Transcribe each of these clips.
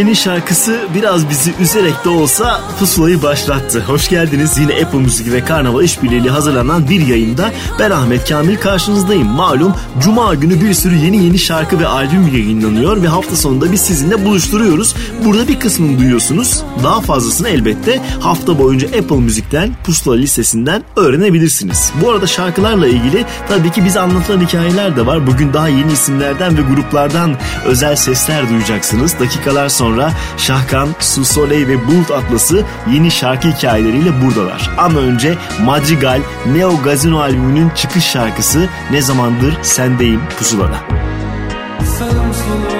Simge'nin şarkısı biraz bizi üzerek de olsa pusulayı başlattı. Hoş geldiniz yine Apple Müzik ve Karnaval işbirliğiyle hazırlanan bir yayında. Ben Ahmet Kamil karşınızdayım. Malum Cuma günü bir sürü yeni yeni şarkı ve albüm yayınlanıyor ve hafta sonunda biz sizinle buluşturuyoruz. Burada bir kısmını duyuyorsunuz. Daha fazlasını elbette hafta boyunca Apple Müzik'ten, Pusula listesinden öğrenebilirsiniz. Bu arada şarkılarla ilgili tabii ki bize anlatılan hikayeler de var. Bugün daha yeni isimlerden ve gruplardan özel sesler duyacaksınız. Dakikalar sonra Şahkan, Su Soleil ve Bulut Atlası yeni şarkı hikayeleriyle buradalar. Ama önce Madrigal Neo Gazino albümünün çıkış şarkısı Ne Zamandır Sendeyim Pusulada. Sağım solum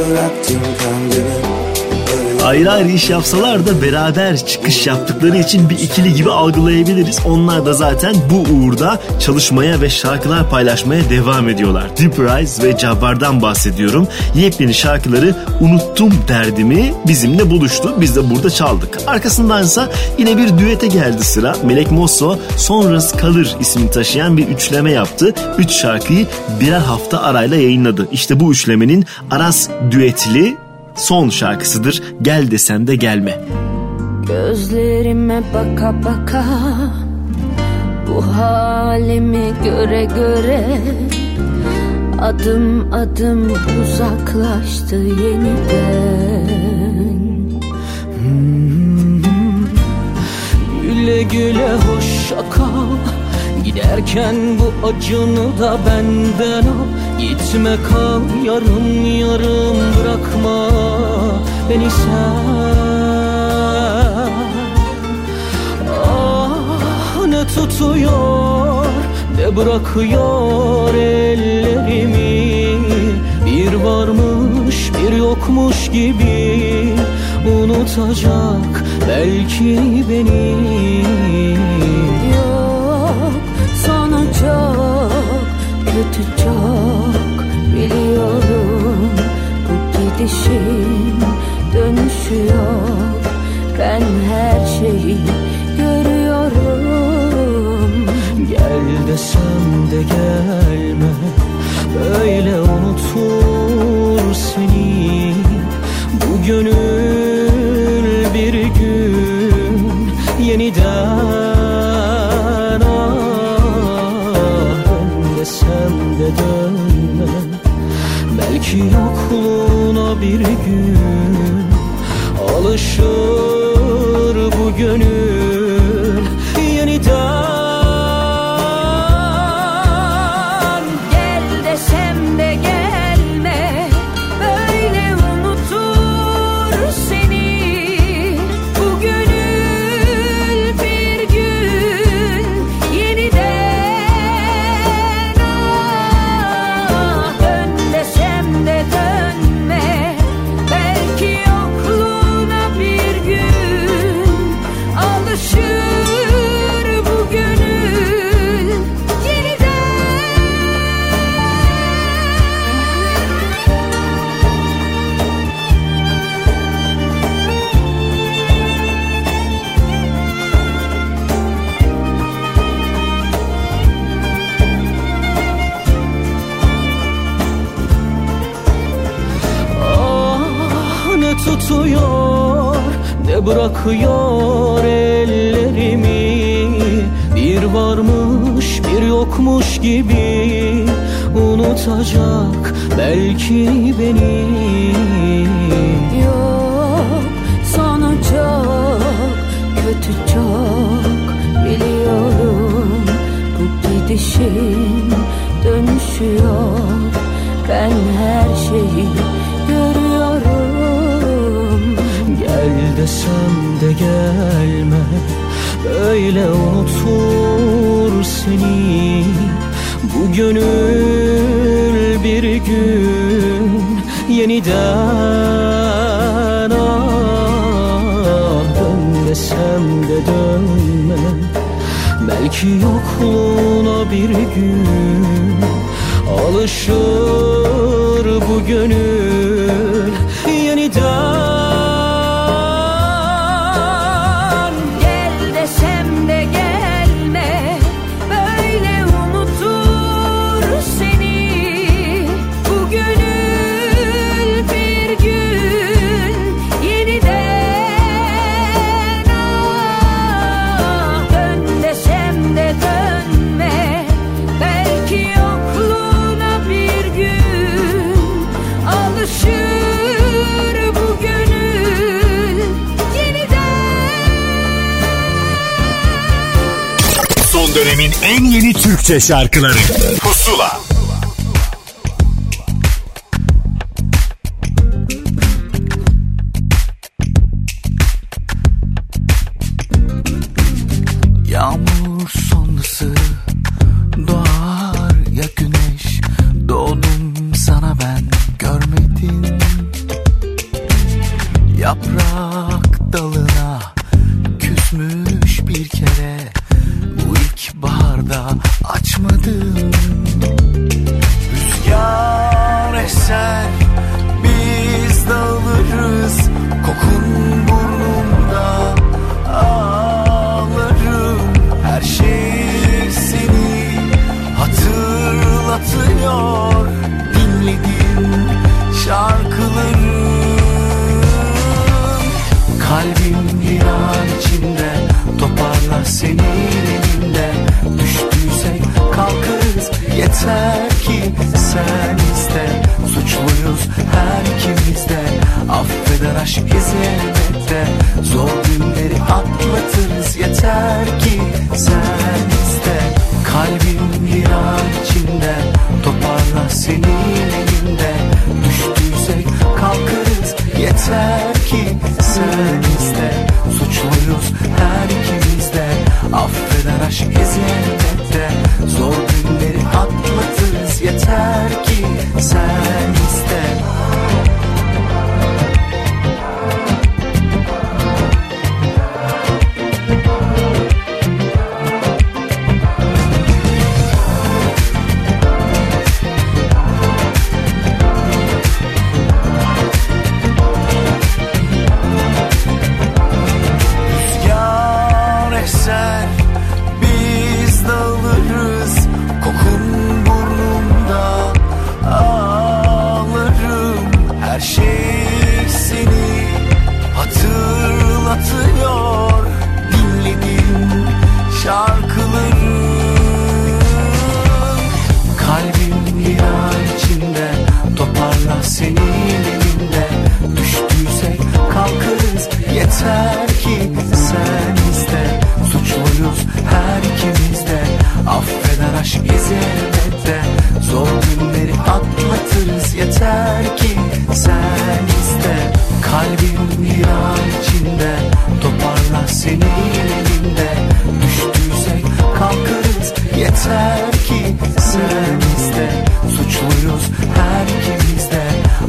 berat tingkang dengan Ayrı ayrı iş yapsalar da beraber çıkış yaptıkları için bir ikili gibi algılayabiliriz. Onlar da zaten bu uğurda çalışmaya ve şarkılar paylaşmaya devam ediyorlar. Deep Rise ve Cabbar'dan bahsediyorum. Yepyeni şarkıları Unuttum derdimi bizimle buluştu. Biz de burada çaldık. Arkasındansa yine bir düete geldi sıra. Melek Mosso Sonrası Kalır ismini taşıyan bir üçleme yaptı. Üç şarkıyı birer hafta arayla yayınladı. İşte bu üçlemenin Aras düetli son şarkısıdır. Gel desem de gelme. Gözlerime baka baka Bu halimi göre göre Adım adım uzaklaştı yeniden Güle güle hoşça kal Giderken bu acını da benden al Gitme kal yarım yarım bırakma beni sen. Ah ne tutuyor ne bırakıyor ellerimi? Bir varmış bir yokmuş gibi unutacak belki beni. Yok sana çok kötü çok biliyorum. Bu gidişin dönüşü yok. Ben her şeyi görüyorum. Gel desem de gelme. Böyle unutur seni. Bu gönül bir gün yeniden ah Dön desem de dönme Belki yokluğuna bir gün Alışır bu gönül ne bırakıyor ellerimi. Bir varmış bir yokmuş gibi unutacak belki beni. Yok sana çok kötü çok biliyorum. Bu gidişin dönüşü yok. Ben her şeyi desem de gelme Böyle unutur seni. Bu gönül bir gün yeniden ah Dön desem de dönme. Belki yokluğuna bir gün Alışır bu gönül Türkçe şarkıları senin elinde Düştüysek kalkarız yeter ki sen iste Suçluyuz her ikimiz de. Affeder aşk bizi elbette Zor günleri atlatırız. Yeter ki sen iste Kalbim bir an içinde. Toparla senin elinde Düştüysek kalkarız yeter ki sen iste Suçluyuz her ikimiz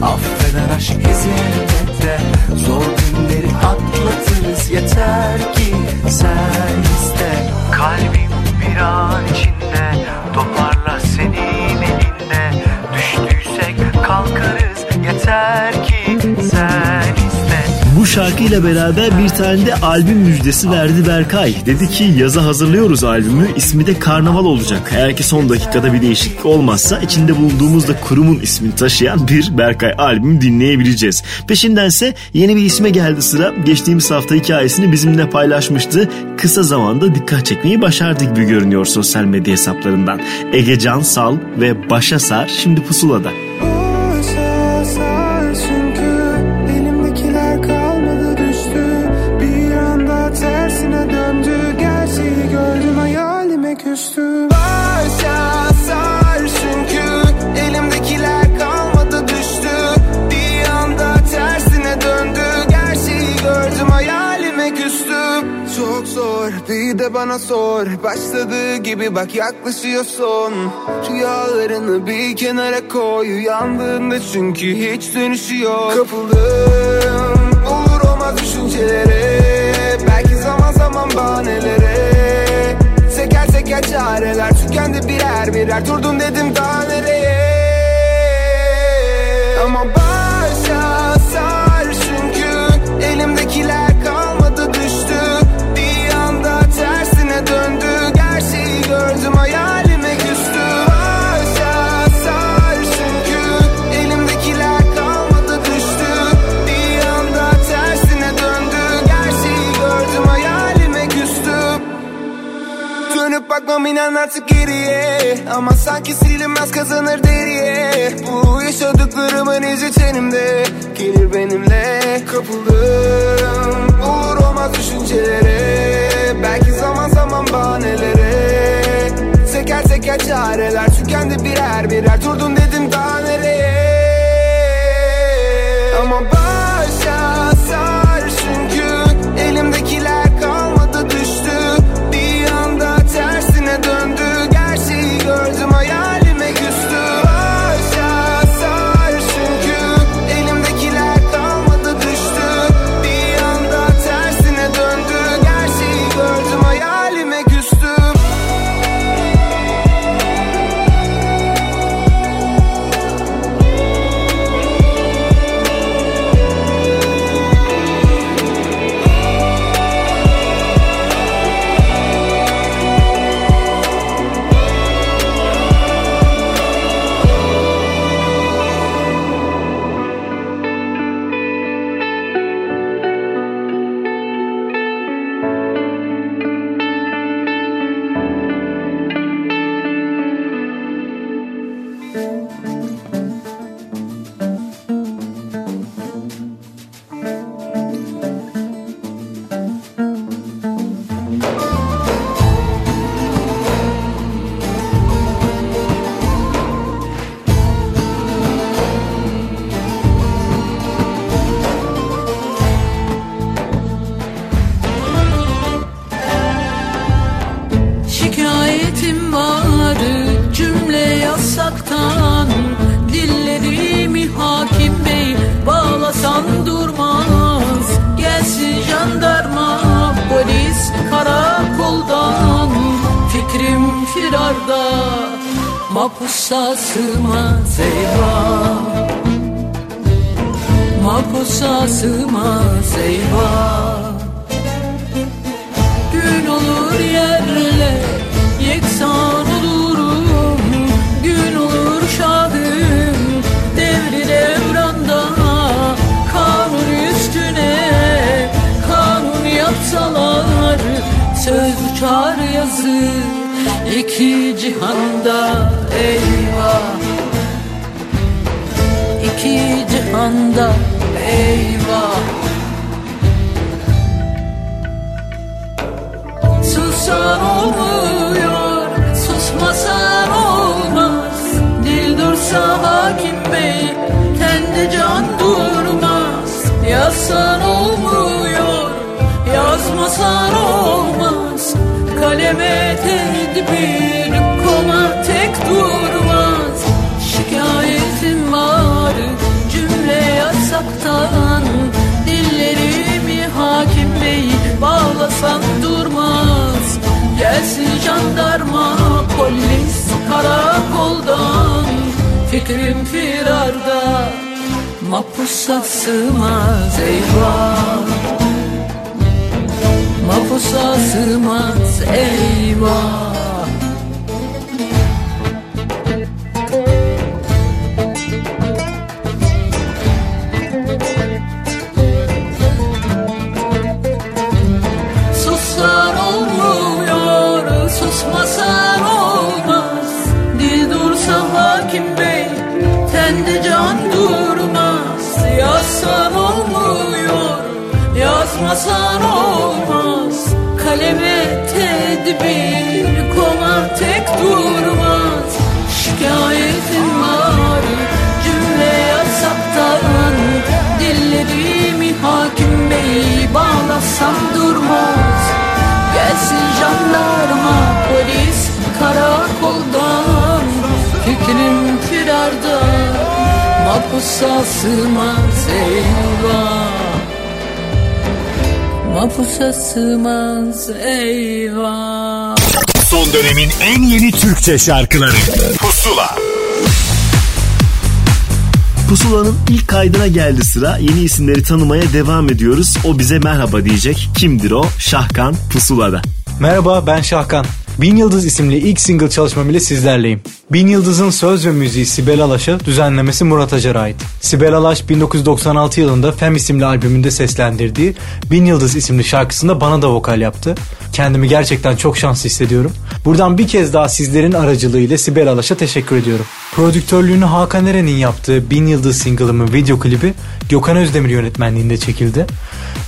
affeder aşk bizi elbette Zor günleri atlatırız. Yeter ki sen iste. Kalbim bir an içinde. Toparla şarkıyla beraber bir tane de albüm müjdesi verdi Berkay. Dedi ki yaza hazırlıyoruz albümü. İsmi de Karnaval olacak. Eğer ki son dakikada bir değişiklik olmazsa içinde bulunduğumuz da kurumun ismini taşıyan bir Berkay albümü dinleyebileceğiz. Peşindense yeni bir isme geldi sıra. Geçtiğimiz hafta hikayesini bizimle paylaşmıştı. Kısa zamanda dikkat çekmeyi başardı gibi görünüyor sosyal medya hesaplarından. Ege Cansal ve Başa Sar şimdi pusulada. Bana sor. Başladığı gibi bak yaklaşıyorsun. Rüyalarını bir kenara koy. Uyandığında çünkü hiç dönüşü yok Kapıldım olur olmaz düşüncelere. Belki zaman zaman bahanelere. Teker teker çareler tükendi birer birer. Durdum dedim daha nereye? Ama başa bakmam inan artık geriye. Ama sanki silinmez kazanır deriye. Bu yaşadıklarımın izi tenimde. Gelir benimle kapıldım Olur olmaz düşüncelere. Belki zaman zaman bahanelere. Teker teker çareler tükendi birer birer. Durdum dedim daha nereye? Ama başa Türkçe şarkıları Pusula Pusula'nın ilk kaydına geldi sıra. Yeni isimleri tanımaya devam ediyoruz. O bize merhaba diyecek. Kimdir o? Şahkan Pusula'da. Merhaba ben Şahkan. Bin Yıldız isimli ilk single çalışmam ile sizlerleyim. Bin Yıldız'ın söz ve müziği Sibel Alaş'a, düzenlemesi Murat Acar'a ait. Sibel Alaş 1996 yılında Fem isimli albümünde seslendirdiği Bin Yıldız isimli şarkısında bana da vokal yaptı. Kendimi gerçekten çok şanslı hissediyorum. Buradan bir kez daha sizlerin aracılığıyla Sibel Alaş'a teşekkür ediyorum. Prodüktörlüğünü Hakan Eren'in yaptığı Bin Yıldız single'ımın video klibi Gökhan Özdemir yönetmenliğinde çekildi.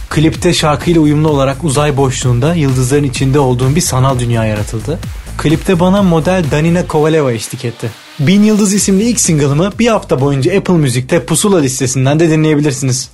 Klipte şarkıyla uyumlu olarak uzay boşluğunda yıldızların içinde olduğum bir sanal dünya yaratıldı. Klipte bana model Danina Kovaleva eşlik etti. Bin Yıldız isimli ilk single'ımı bir hafta boyunca Apple Müzik'te Pusula listesinden de dinleyebilirsiniz.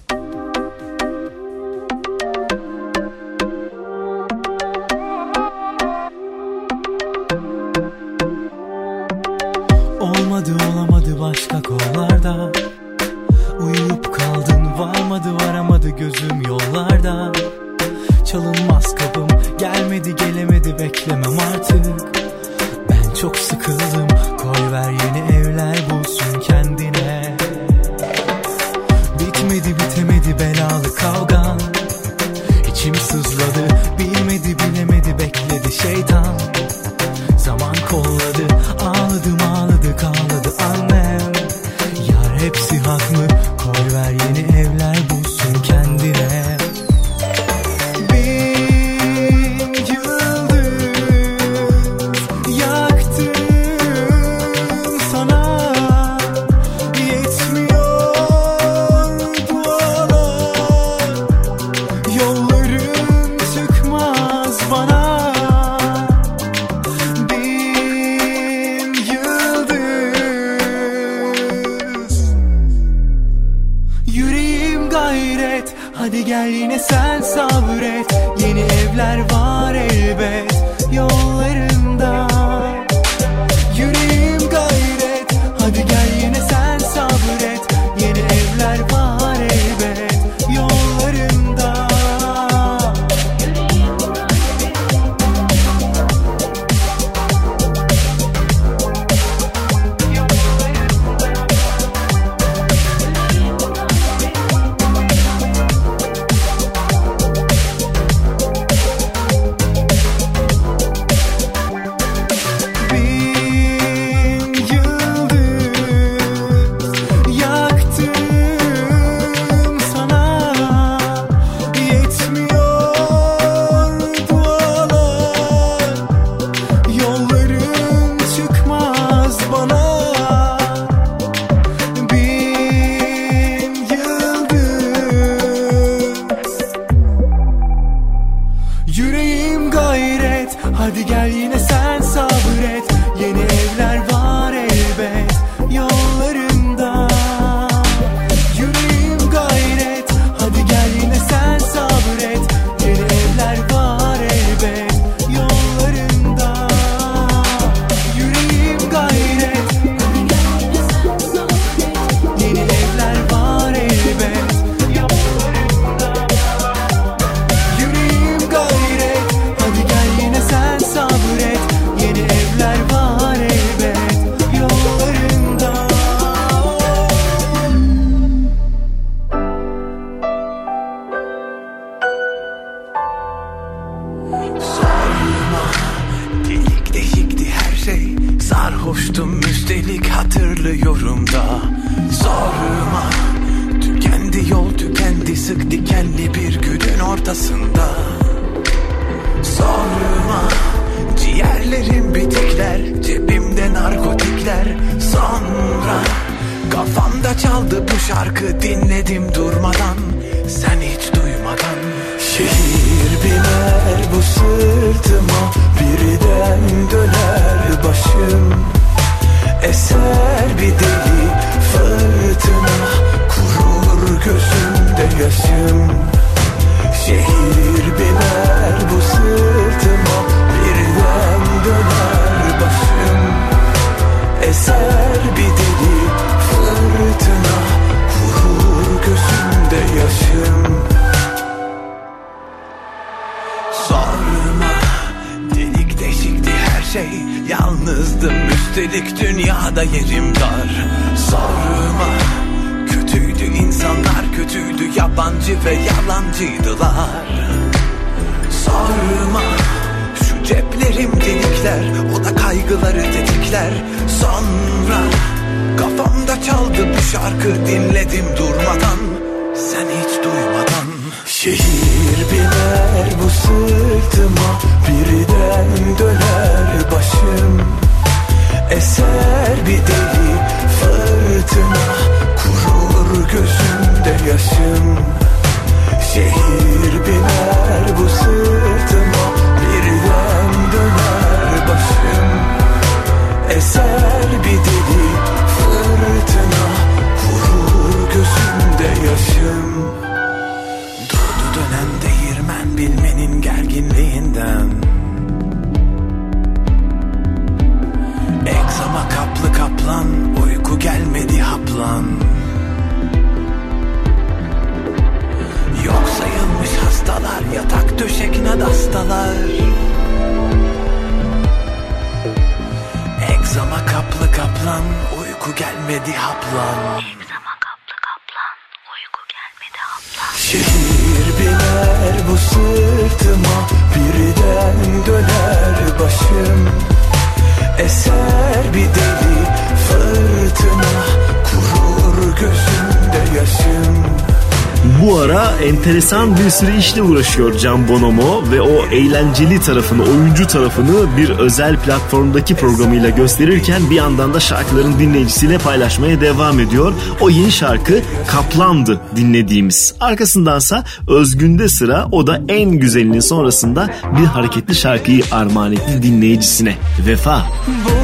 bir süre işle uğraşıyor Can Bonomo ve o eğlenceli tarafını, oyuncu tarafını bir özel platformdaki programıyla gösterirken bir yandan da şarkıların dinleyicisiyle paylaşmaya devam ediyor. O yeni şarkı Kaplan'dı dinlediğimiz. Arkasındansa Özgün'de sıra o da en güzelinin sonrasında bir hareketli şarkıyı armağan etti dinleyicisine. Vefa. Bu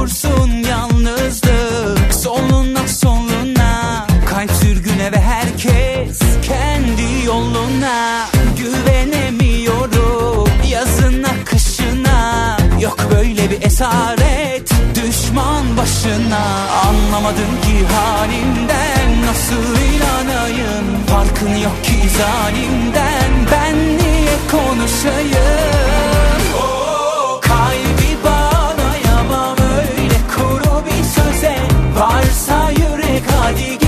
cesaret düşman başına. Anlamadım ki halimden nasıl inanayım? Farkın yok ki zalimden. Ben niye konuşayım? Oh, Kalbi bağlayamam. Öyle kuru bir söze. Varsa yürek hadi gel.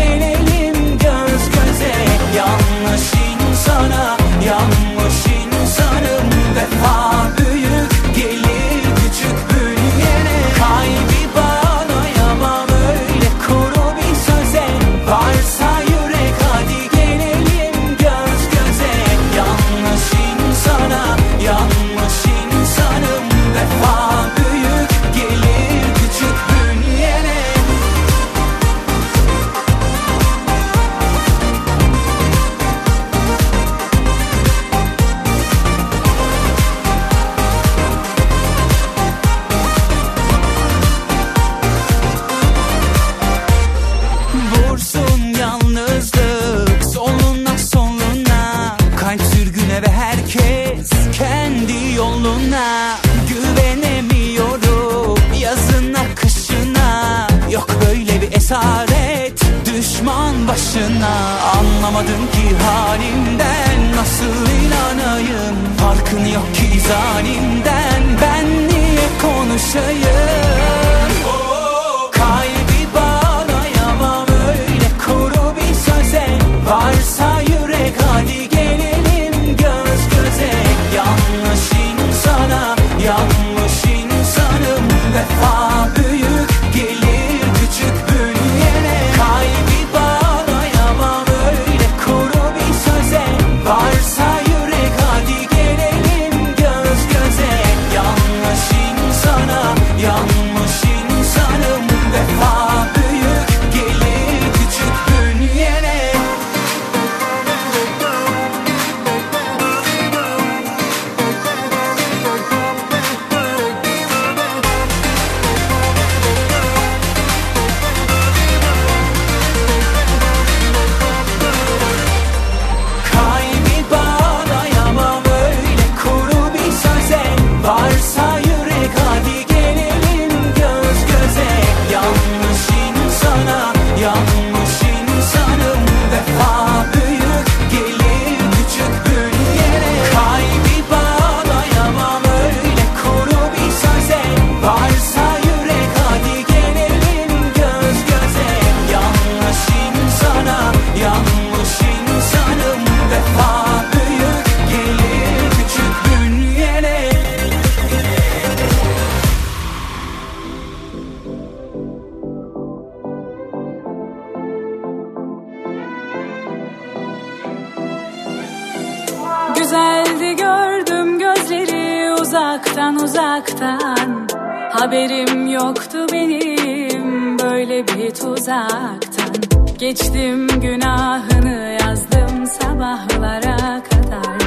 Tuzaktan Geçtim günahını yazdım sabahlara kadar.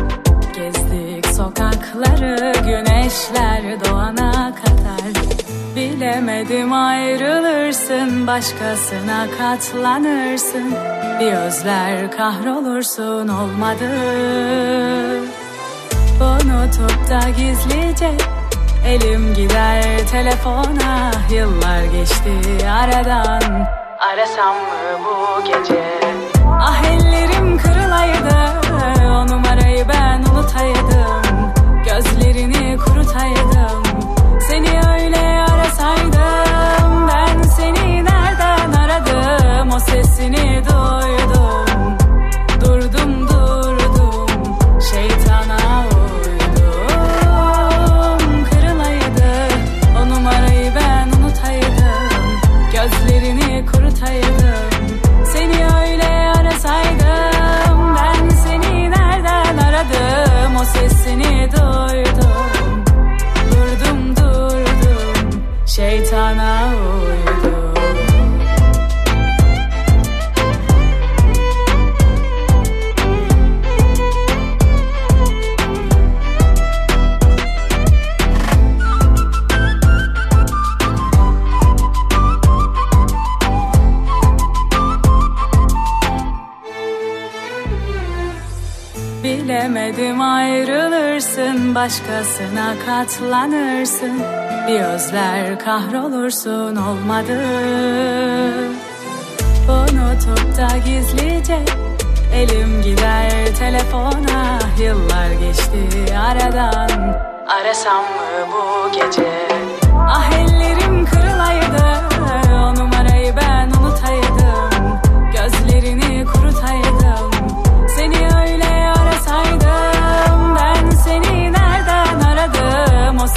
Gezdik sokakları güneşler doğana kadar. Bilemedim ayrılırsın başkasına katlanırsın. Bir özler kahrolursun olmadı. Unutup da gizlice elim gider telefona Yıllar geçti aradan. Arasam mı bu gece? Ah ellerim kırılaydı o numarayı ben unutaydım. Gözlerini kurutaydım. Seni öyle arasaydım Ben seni nereden aradım? O sesini duydum başkasına katlanırsın. Bir özler kahrolursun olmadı. Unutup da gizlice elim gider telefona. Yıllar geçti aradan. Arasam mı bu gece? Ah ellerim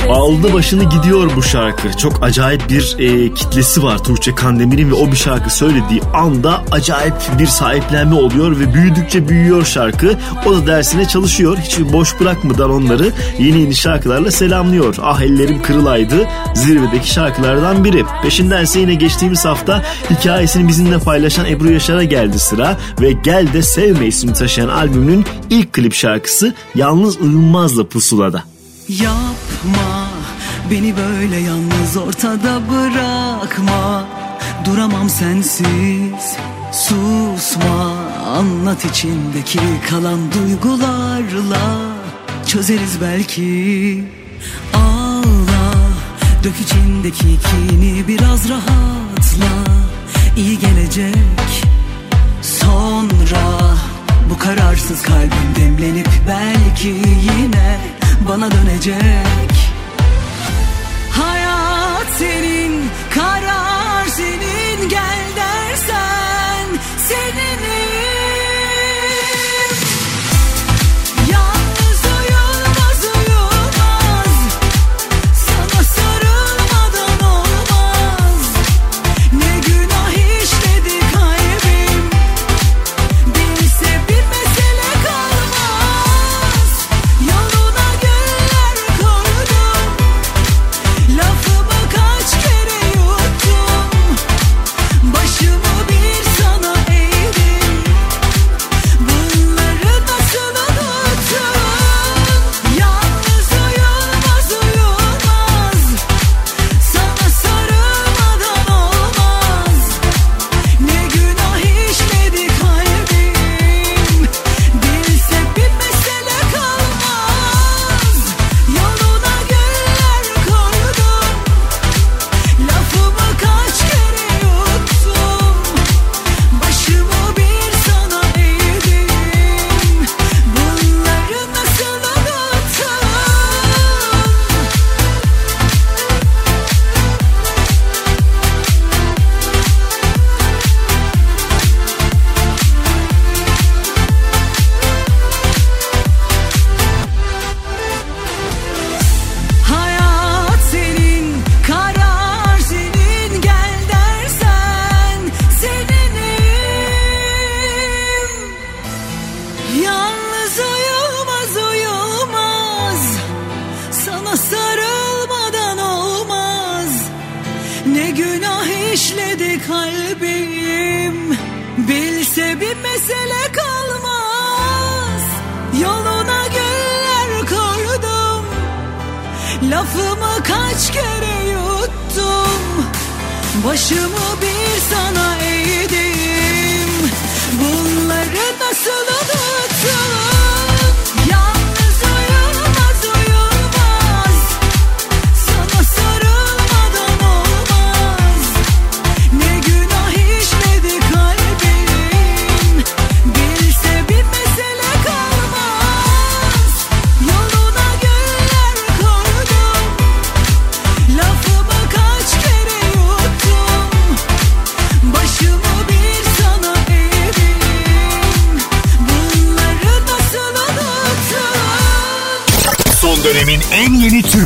Aldı başını gidiyor bu şarkı. Çok acayip bir e, kitlesi var Tuğçe Kandemir'in ve o bir şarkı söylediği anda acayip bir sahiplenme oluyor ve büyüdükçe büyüyor şarkı. O da dersine çalışıyor. Hiç boş bırakmadan onları yeni yeni şarkılarla selamlıyor. Ah ellerim kırılaydı zirvedeki şarkılardan biri. Peşindense yine geçtiğimiz hafta hikayesini bizimle paylaşan Ebru Yaşar'a geldi sıra ve Gel de Sevme ismini taşıyan albümünün ilk klip şarkısı Yalnız Uyunmaz'la pusulada. Yapma beni böyle yalnız ortada bırakma. Duramam sensiz susma. Anlat içindeki kalan duygularla. Çözeriz belki. Ağla dök içindeki kini biraz rahatla. İyi gelecek. Sonra Bu kararsız kalbim demlenip belki yine bana dönecek. Hayat seni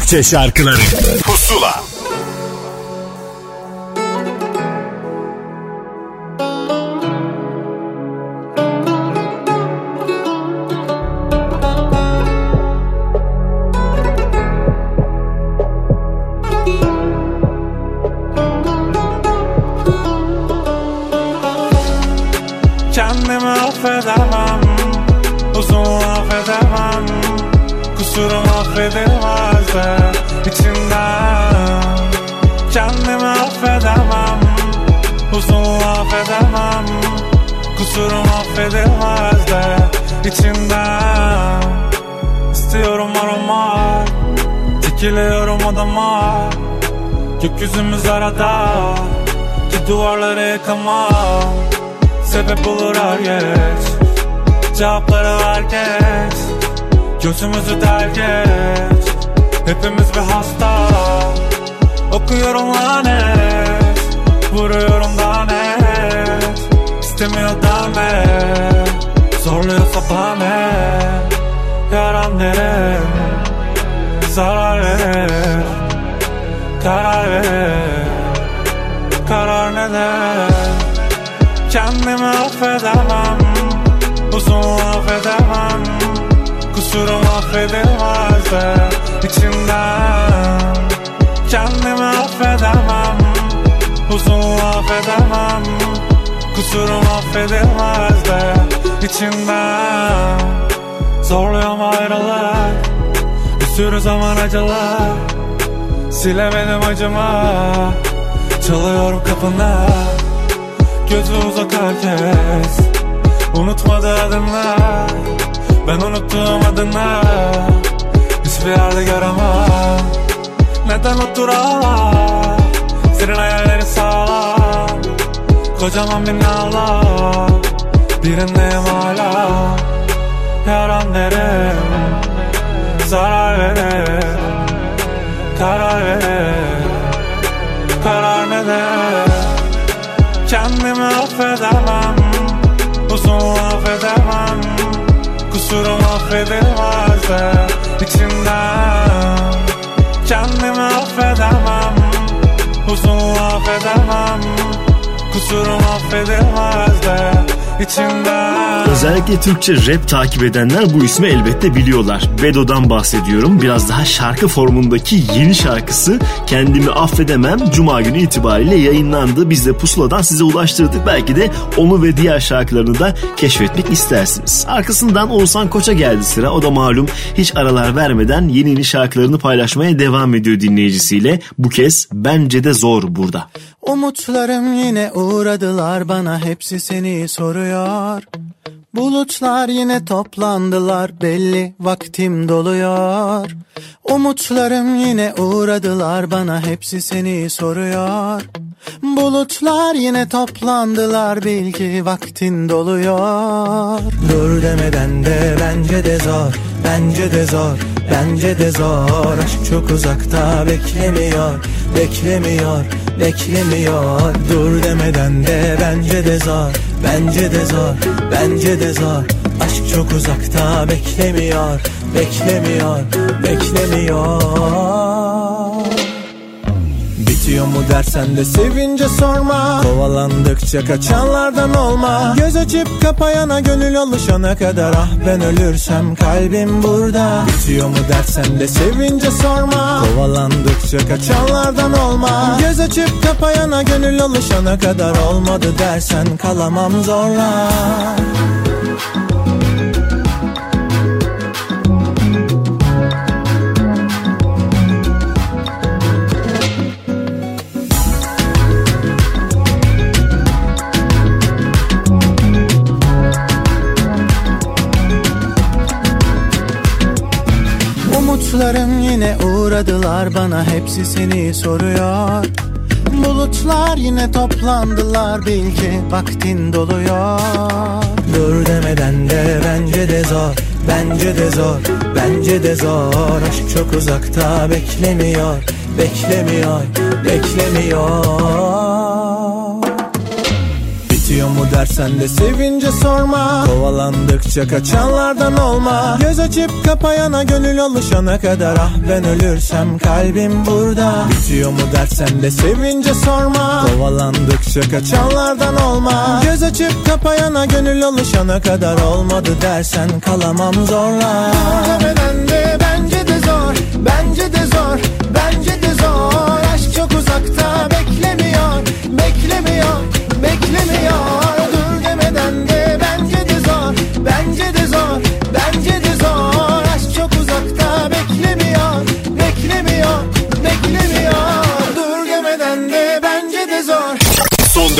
Bahçe şarkıları. Yüzümüzü terk Hepimiz bir hasta. Okuyorum lanet. Vuruyorum daha net. İstemiyor deme. Zorluyorsa bana. Yaran nereye Zarar verir Karar verir Karar neden? Kendimi affedemem. Sevdin varsa içimden. Kendimi affedemem Huzunu affedemem. Kusurum affedilmez de içimden. Zorluyorum ayrılık Bir sürü zaman acılar. Silemedim acıma Çalıyorum kapına Gözü uzak herkes Unutmadı adımlar. Ben unuttum adını Hiçbir yerde göremem Neden otur ağla Senin hayallerin sağlam. Kocaman binalar Birindeyim hala. Yaran derim Zarar verir Karar verir Kusurum affedilmez de içinden Kendimi affedemem Uzun affedemem. Kusurum affedilmez Özellikle Türkçe rap takip edenler bu ismi elbette biliyorlar. Bedo'dan bahsediyorum. Biraz daha şarkı formundaki yeni şarkısı Kendimi Affedemem Cuma günü itibariyle yayınlandı. Biz de Pusula'dan size ulaştırdık. Belki de onu ve diğer şarkılarını da keşfetmek istersiniz. Arkasından Oğuzhan Koç'a geldi sıra. O da malum hiç aralar vermeden yeni yeni şarkılarını paylaşmaya devam ediyor dinleyicisiyle. Bu kez Bence de Zor burada. Umutlarım yine uğradılar bana hepsi seni soruyor. Bulutlar yine toplandılar belli vaktim doluyor. Umutlarım yine uğradılar bana hepsi seni soruyor. Bulutlar yine toplandılar bil ki vaktin doluyor. Dur demeden de bence de zor, bence de zor, bence de zor. Aşk çok uzakta beklemiyor, beklemiyor, beklemiyor. Dur demeden de bence de zor, bence de zor, bence de zor. Aşk çok uzakta beklemiyor, beklemiyor, beklemiyor. Bitiyor mu dersen de sevince sorma. Kovalandıkça kaçanlardan olma. Göz açıp kapayana gönül alışana kadar. Ah ben ölürsem kalbim burada. Bitiyor mu dersen de sevince sorma. Kovalandıkça kaçanlardan olma. Göz açıp kapayana gönül alışana kadar. Olmadı dersen kalamam zorla Umutlarım yine uğradılar bana hepsi seni soruyor. Bulutlar yine toplandılar bil ki vaktin doluyor. Dur demeden de bence de zor Bence de zor, bence de zor. Aşk çok uzakta beklemiyor Beklemiyor, beklemiyor mu dersen de sevince sorma. Kovalandıkça kaçanlardan olma. Göz açıp kapayana gönül alışana kadar. Ah ben ölürsem kalbim burada. Bitiyor mu dersen de sevince sorma. Kovalandıkça kaçanlardan olma. Göz açıp kapayana gönül alışana kadar. Olmadı dersen kalamam zorla. Demeden de bence de zor Bence de zor Bence de zor. Aşk çok uzakta beklemiyor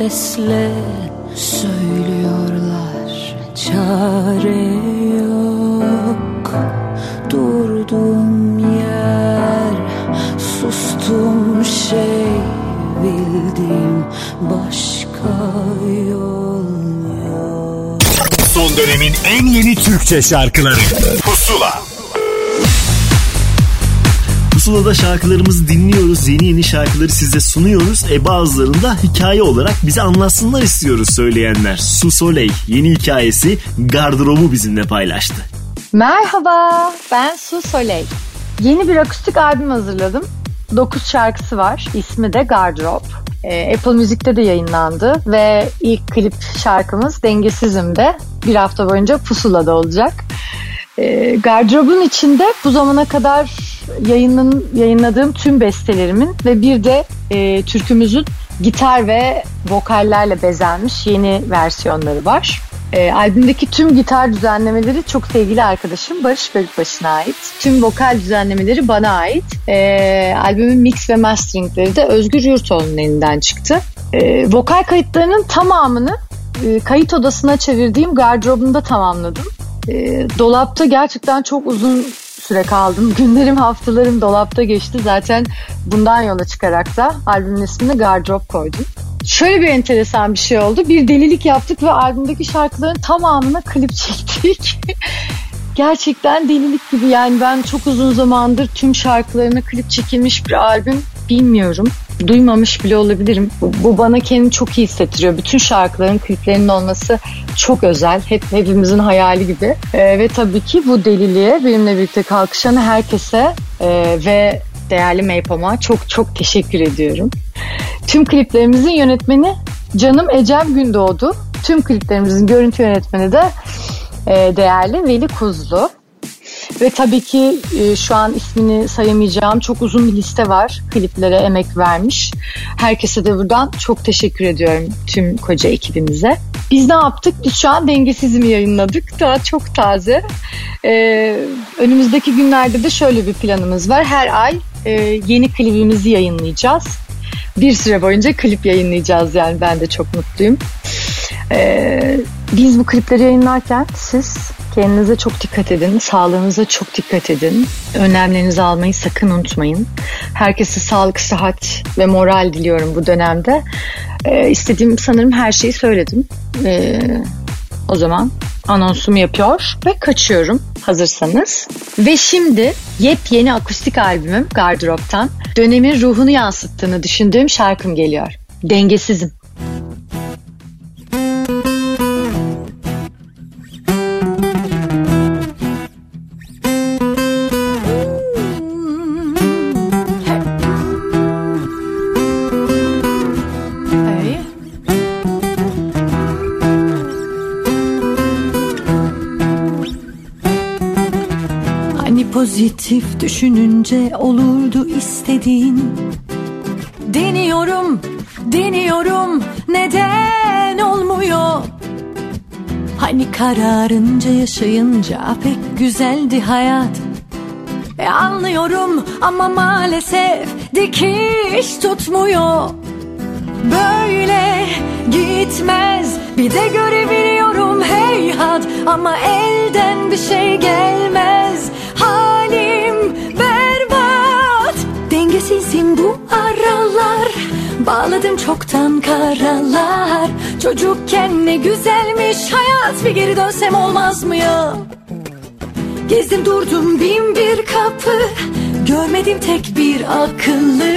nefesle söylüyorlar. Çare yok. Durdum yer sustum şey bildim başka yol yok. Son dönemin en yeni Türkçe şarkıları Pusula'da şarkılarımızı dinliyoruz. Yeni yeni şarkıları size sunuyoruz. E bazılarını da hikaye olarak bize anlatsınlar istiyoruz söyleyenler. Su Soleil yeni hikayesi gardırobu bizimle paylaştı. Merhaba, ben Su Soleil. Yeni bir akustik albüm hazırladım. 9 şarkısı var. İsmi de Gardırop. Ee, Apple Müzik'te de yayınlandı ve ilk klip şarkımız Dengesizim'de bir hafta boyunca Pusula'da olacak. Ee, Gardırobun içinde bu zamana kadar yayının, yayınladığım tüm bestelerimin ve bir de e, türkümüzün gitar ve vokallerle bezenmiş yeni versiyonları var. E, albümdeki tüm gitar düzenlemeleri çok sevgili arkadaşım Barış Bölükbaşı'na ait. Tüm vokal düzenlemeleri bana ait. E, albümün mix ve masteringleri de Özgür Yurtoğlu'nun elinden çıktı. E, vokal kayıtlarının tamamını e, kayıt odasına çevirdiğim gardırobumda tamamladım. E, dolapta gerçekten çok uzun süre kaldım. Günlerim haftalarım dolapta geçti. Zaten bundan yola çıkarak da albümün ismini Gardırop koydum. Şöyle bir enteresan bir şey oldu. Bir delilik yaptık ve albümdeki şarkıların tamamına klip çektik. Gerçekten delilik gibi yani ben çok uzun zamandır tüm şarkılarına klip çekilmiş bir albüm bilmiyorum. Duymamış bile olabilirim. Bu, bana kendimi çok iyi hissettiriyor. Bütün şarkıların kliplerinin olması çok özel. Hep hepimizin hayali gibi. Ee, ve tabii ki bu deliliğe benimle birlikte kalkışan herkese e, ve değerli Maypam'a çok çok teşekkür ediyorum. Tüm kliplerimizin yönetmeni canım Ecem Gündoğdu. Tüm kliplerimizin görüntü yönetmeni de e, değerli Veli Kuzlu. Ve tabii ki e, şu an ismini sayamayacağım çok uzun bir liste var kliplere emek vermiş. Herkese de buradan çok teşekkür ediyorum tüm koca ekibimize. Biz ne yaptık? Biz şu an Dengesizimi yayınladık. Daha çok taze. Ee, önümüzdeki günlerde de şöyle bir planımız var. Her ay e, yeni klibimizi yayınlayacağız. Bir süre boyunca klip yayınlayacağız yani ben de çok mutluyum. Ee, biz bu klipleri yayınlarken siz kendinize çok dikkat edin, sağlığınıza çok dikkat edin. Önlemlerinizi almayı sakın unutmayın. Herkese sağlık, sıhhat ve moral diliyorum bu dönemde. Ee, istediğim sanırım her şeyi söyledim. Ee, o zaman anonsumu yapıyor ve kaçıyorum hazırsanız. Ve şimdi yepyeni akustik albümüm Gardırop'tan dönemin ruhunu yansıttığını düşündüğüm şarkım geliyor. Dengesizim. Pozitif düşününce olurdu istediğin. Deniyorum, deniyorum neden olmuyor? Hani kararınca yaşayınca pek güzeldi hayat. E anlıyorum ama maalesef dikiş tutmuyor. Böyle gitmez. Bir de görebiliyorum heyhat Ama elden bir şey gelmez Dengesizim bu aralar. Bağladım çoktan karalar. Çocukken ne güzelmiş hayat. Bir geri dönsem olmaz mı ya? Gezdim durdum bin bir kapı. Görmedim tek bir akıllı.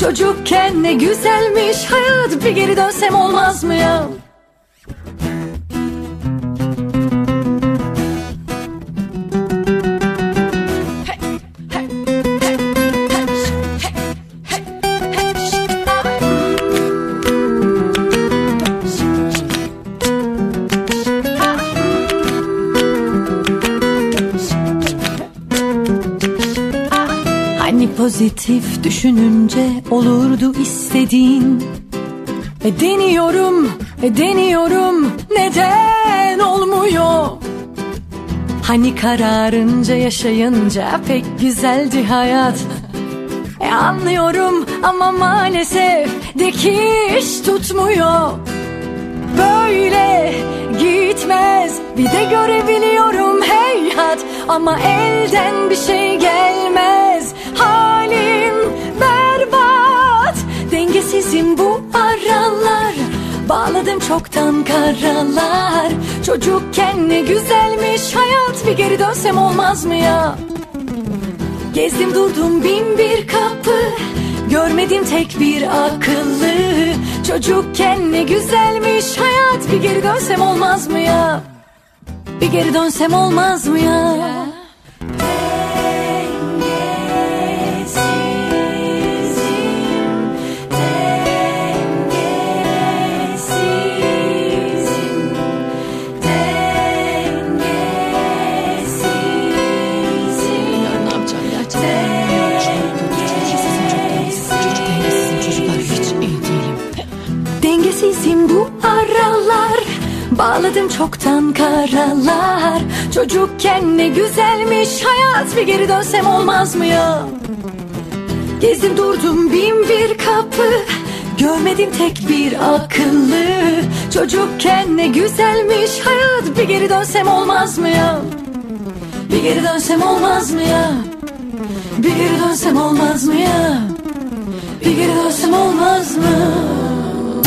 Çocukken ne güzelmiş hayat. Bir geri dönsem olmaz mı ya düşününce olurdu istediğin. E deniyorum, e deniyorum neden olmuyor? Hani kararınca yaşayınca pek güzeldi hayat. E anlıyorum ama maalesef dikiş tutmuyor. Böyle gitmez bir de görebiliyorum heyhat. Ama elden bir şey gelmez Halim Dengesizim bu aralar. Bağladım çoktan karalar. Çocukken ne güzelmiş hayat. Bir geri dönsem olmaz mı ya? Gezdim durdum bin bir kapı. Görmedim tek bir akıllı. Çocukken ne güzelmiş hayat. Bir geri dönsem olmaz mı ya? Bir geri dönsem olmaz mı ya Bağladım çoktan karalar. Çocukken ne güzelmiş hayat. Bir geri dönsem olmaz mı ya? Gezdim durdum bin bir kapı. Görmedim tek bir akıllı. Çocukken ne güzelmiş hayat. Bir geri dönsem olmaz mı ya? Bir geri dönsem olmaz mı ya? Bir geri dönsem olmaz mı ya? Bir geri dönsem olmaz mı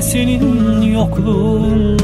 Senin yokluğunla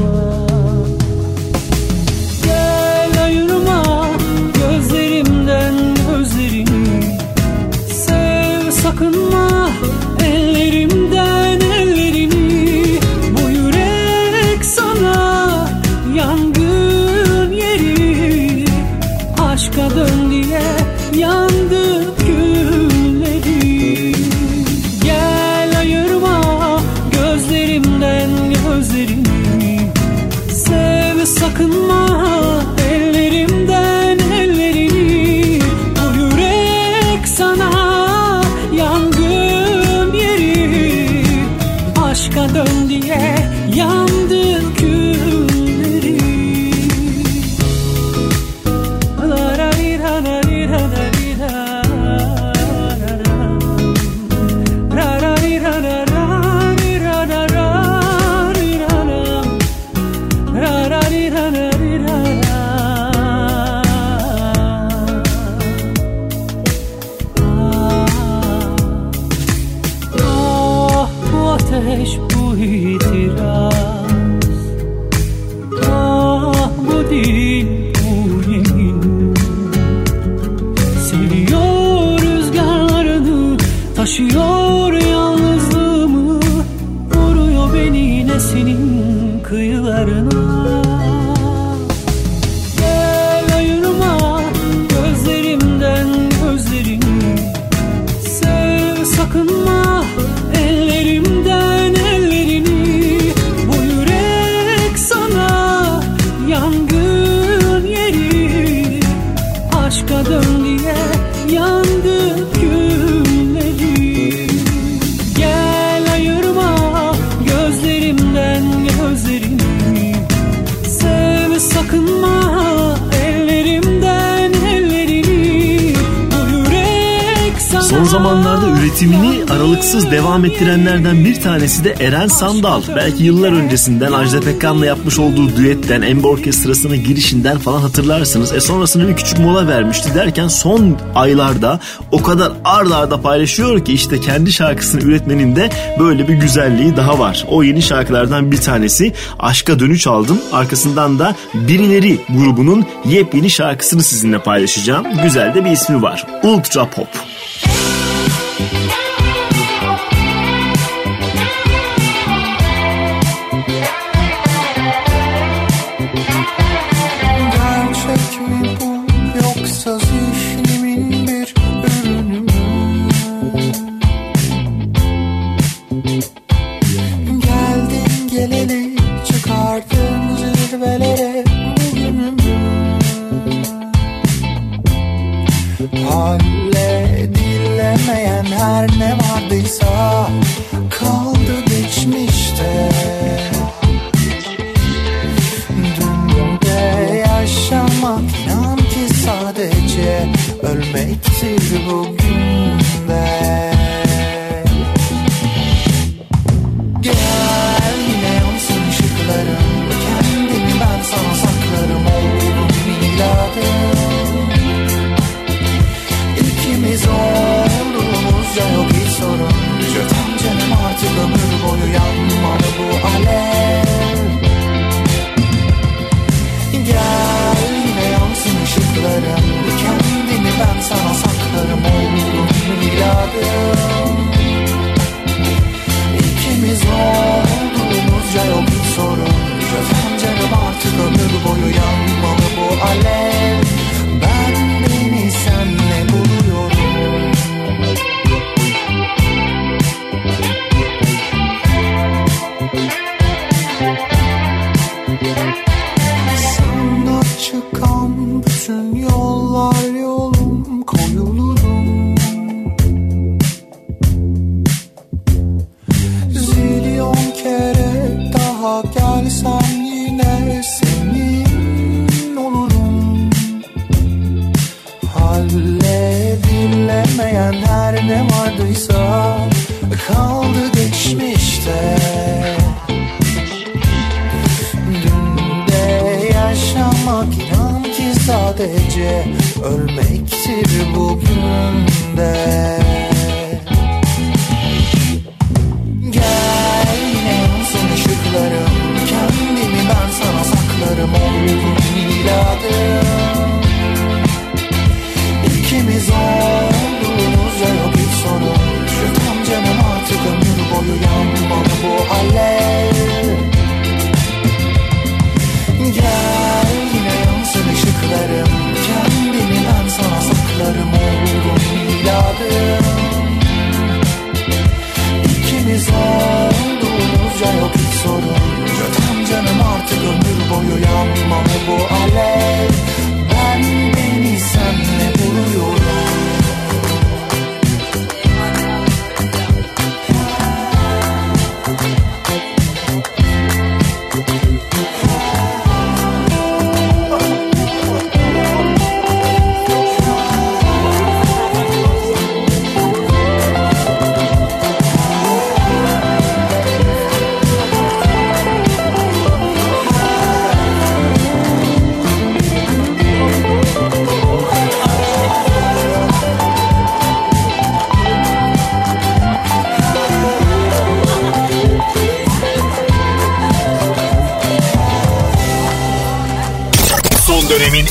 üretimini aralıksız devam ettirenlerden bir tanesi de Eren Sandal. Belki yıllar öncesinden Ajda Pekkan'la yapmış olduğu düetten, Embo Orkestrası'nın girişinden falan hatırlarsınız. E sonrasında bir küçük mola vermişti derken son aylarda o kadar ard arda paylaşıyor ki işte kendi şarkısını üretmenin de böyle bir güzelliği daha var. O yeni şarkılardan bir tanesi Aşka Dönüş Aldım. Arkasından da Birileri grubunun yepyeni şarkısını sizinle paylaşacağım. Güzel de bir ismi var. Ultra Pop.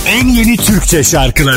En yeni Türkçe şarkıları.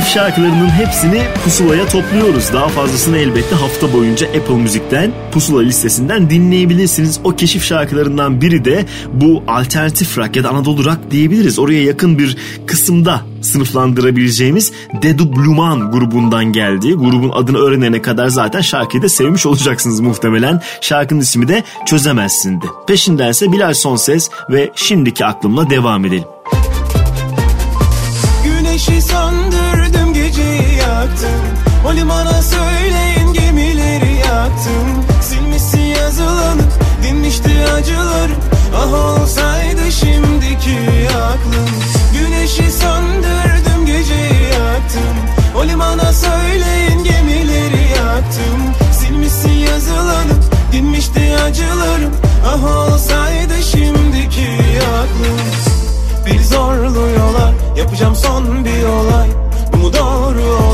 Keşif şarkılarının hepsini pusulaya topluyoruz. Daha fazlasını elbette hafta boyunca Apple Müzik'ten pusula listesinden dinleyebilirsiniz. O keşif şarkılarından biri de bu alternatif rock ya da Anadolu rock diyebiliriz. Oraya yakın bir kısımda sınıflandırabileceğimiz Dedu Bluman grubundan geldi. Grubun adını öğrenene kadar zaten şarkıyı da sevmiş olacaksınız muhtemelen. Şarkının ismi de Çözemezsin'di. Peşindense Bilal Sonses ve Şimdiki Aklımla devam edelim. O limana söyleyin gemileri yaktım. Silmişsin yazılanı dinmişti acılarım Ah olsaydı şimdiki aklım. Güneşi söndürdüm geceyi yaktım. O limana söyleyin gemileri yaktım. Silmişsin yazılanı dinmişti acılarım Ah olsaydı şimdiki aklım. Bir zorlu yola Yapacağım son bir olay. Bu mu doğru olan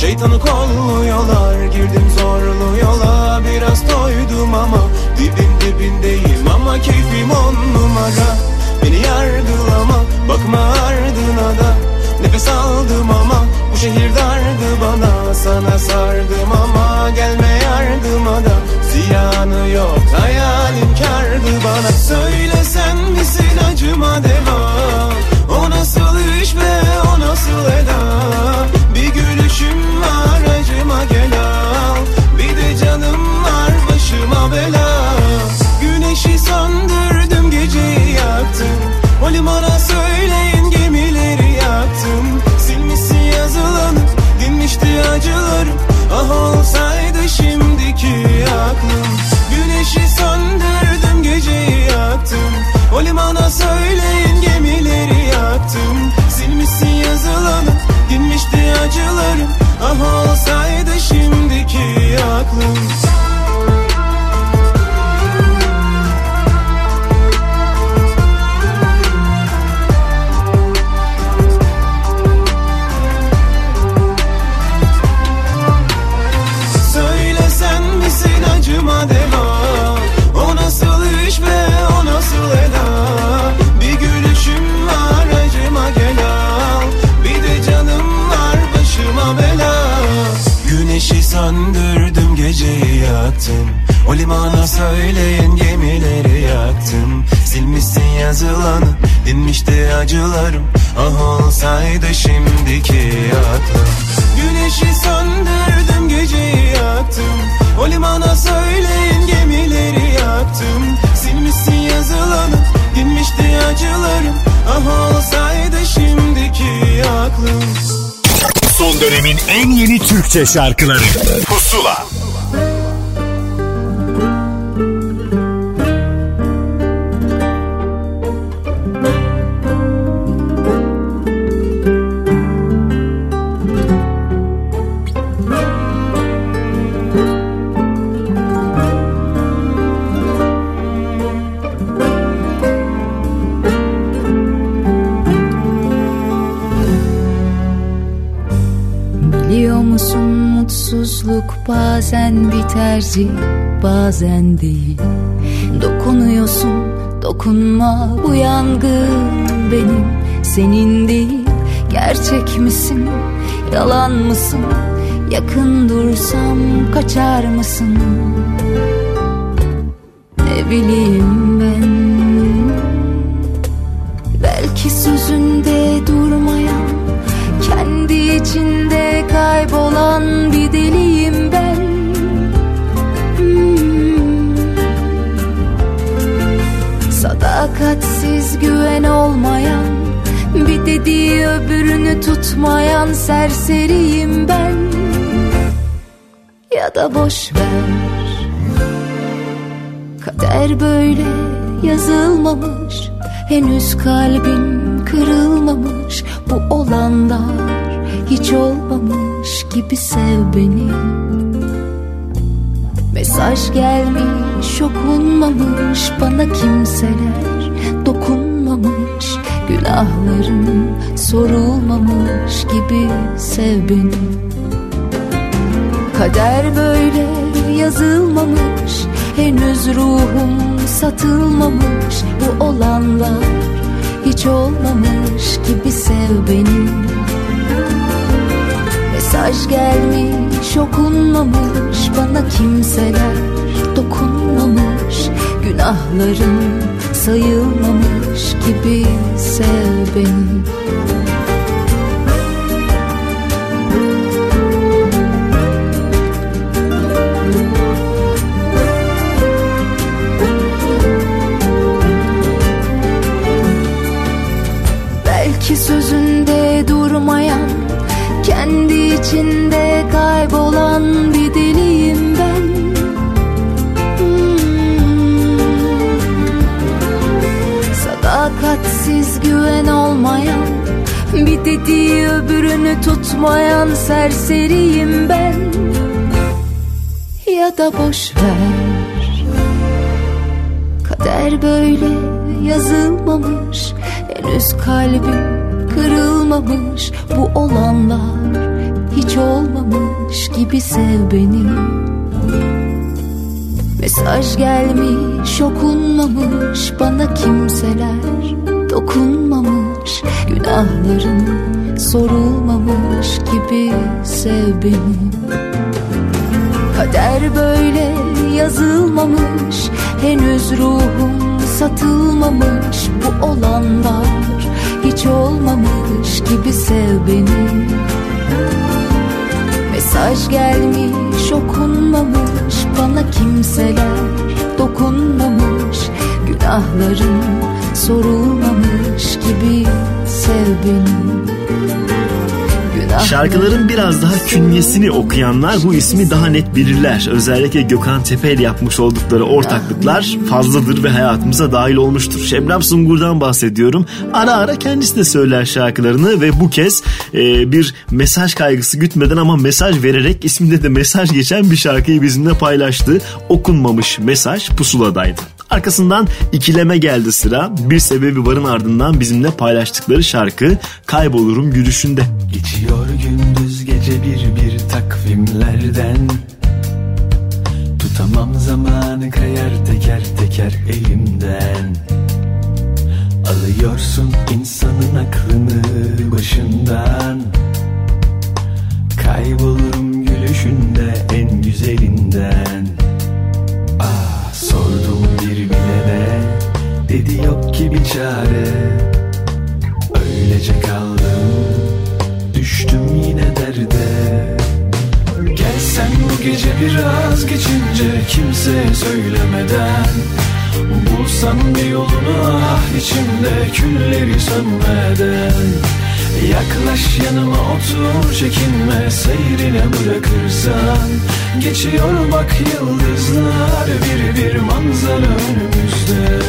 Şeytanı kolluyorlar Girdim zorlu yola. Biraz toydum ama Dibin dibindeyim. Ama Keyfim on numara. Beni yargılama Bakma ardına da. Nefes aldım ama Bu şehir dardı bana. Sana sardım ama Gelme yardıma da. Ziyanı yok Hayalim kardı bana. Söylesen misin acıma devam. O nasıl iş be o nasıl eda limana söyleyin gemileri yaktım. Silmişsin yazılanı dinmişti acılarım Ah olsaydı şimdiki aklım. Güneşi söndürdüm geceyi yaktım. O limana söyleyin gemileri yaktım. Silmişsin yazılanı dinmişti acılarım Ah olsaydı şimdiki aklım yazılanı dinmişti acılarım. Ah olsaydı şimdiki aklım. Güneşi söndürdüm geceyi yaktım. O limana söyleyin gemileri yaktım. Silmişsin yazılanı dinmişti acılarım. Ah olsaydı şimdiki aklım. Son dönemin en yeni Türkçe şarkıları. Pusula bazen bir tercih bazen değil. Dokunuyorsun dokunma bu yangın benim senin değil. Gerçek misin yalan mısın? Yakın dursam kaçar mısın? Bileyim Sadakatsiz güven olmayan Bir dediği öbürünü tutmayan serseriyim ben. Ya da boş ver. Kader böyle yazılmamış Henüz kalbim kırılmamış. Bu olanlar hiç olmamış gibi sev beni. Mesaj gelmiş okunmamış Bana kimseler. Dokunmamış Günahlarım sorulmamış gibi sev beni. Kader böyle yazılmamış Henüz ruhum satılmamış. Bu olanlar hiç olmamış gibi sev beni. Mesaj gelmiş okunmamış Bana kimseler dokunmamış Günahlarım sayılmamış gibi sev beni Bir dediği öbürünü tutmayan serseriyim ben. Ya da boş ver. Kader böyle yazılmamış Henüz kalbim kırılmamış. Bu olanlar hiç olmamış gibi sev beni. Mesaj gelmiş okunmamış Bana kimseler dokunmamış. Günahlarım sorulmamış gibi sev beni. Kader böyle yazılmamış Henüz ruhum satılmamış. Bu olanlar hiç olmamış gibi sev beni. Mesaj gelmiş okunmamış Bana kimseler dokunmamış. Günahlarım sorulmamış gibi sev beni Şarkıların biraz daha künyesini okuyanlar bu ismi daha net bilirler. Özellikle Gökhan Tepe ile yapmış oldukları ortaklıklar fazladır ve hayatımıza dahil olmuştur. Şebnem Sungur'dan bahsediyorum. Ara ara kendisi de söyler şarkılarını ve bu kez e, bir mesaj kaygısı gütmeden ama mesaj vererek isminde de mesaj geçen bir şarkıyı bizimle paylaştı. Okunmamış mesaj pusuladaydı. Arkasından ikileme geldi sıra. Bir sebebi varın ardından bizimle paylaştıkları şarkı Kaybolurum Gülüşünde. Geçiyor gündüz gece bir bir takvimlerden Tutamam zamanı kayar teker teker elimden Alıyorsun insanın aklını başından Kaybolurum gülüşünde en güzelinden Ah sordum Dedi yok ki bir çare. Öylece kaldım Düştüm yine derde. Gelsen bu gece biraz geçince Kimseye söylemeden Bulsam bir yolunu ah içimde Külleri sönmeden. Yaklaş yanıma otur çekinme Seyrine bırakırsan. Geçiyor bak yıldızlar Bir bir manzara önümüzde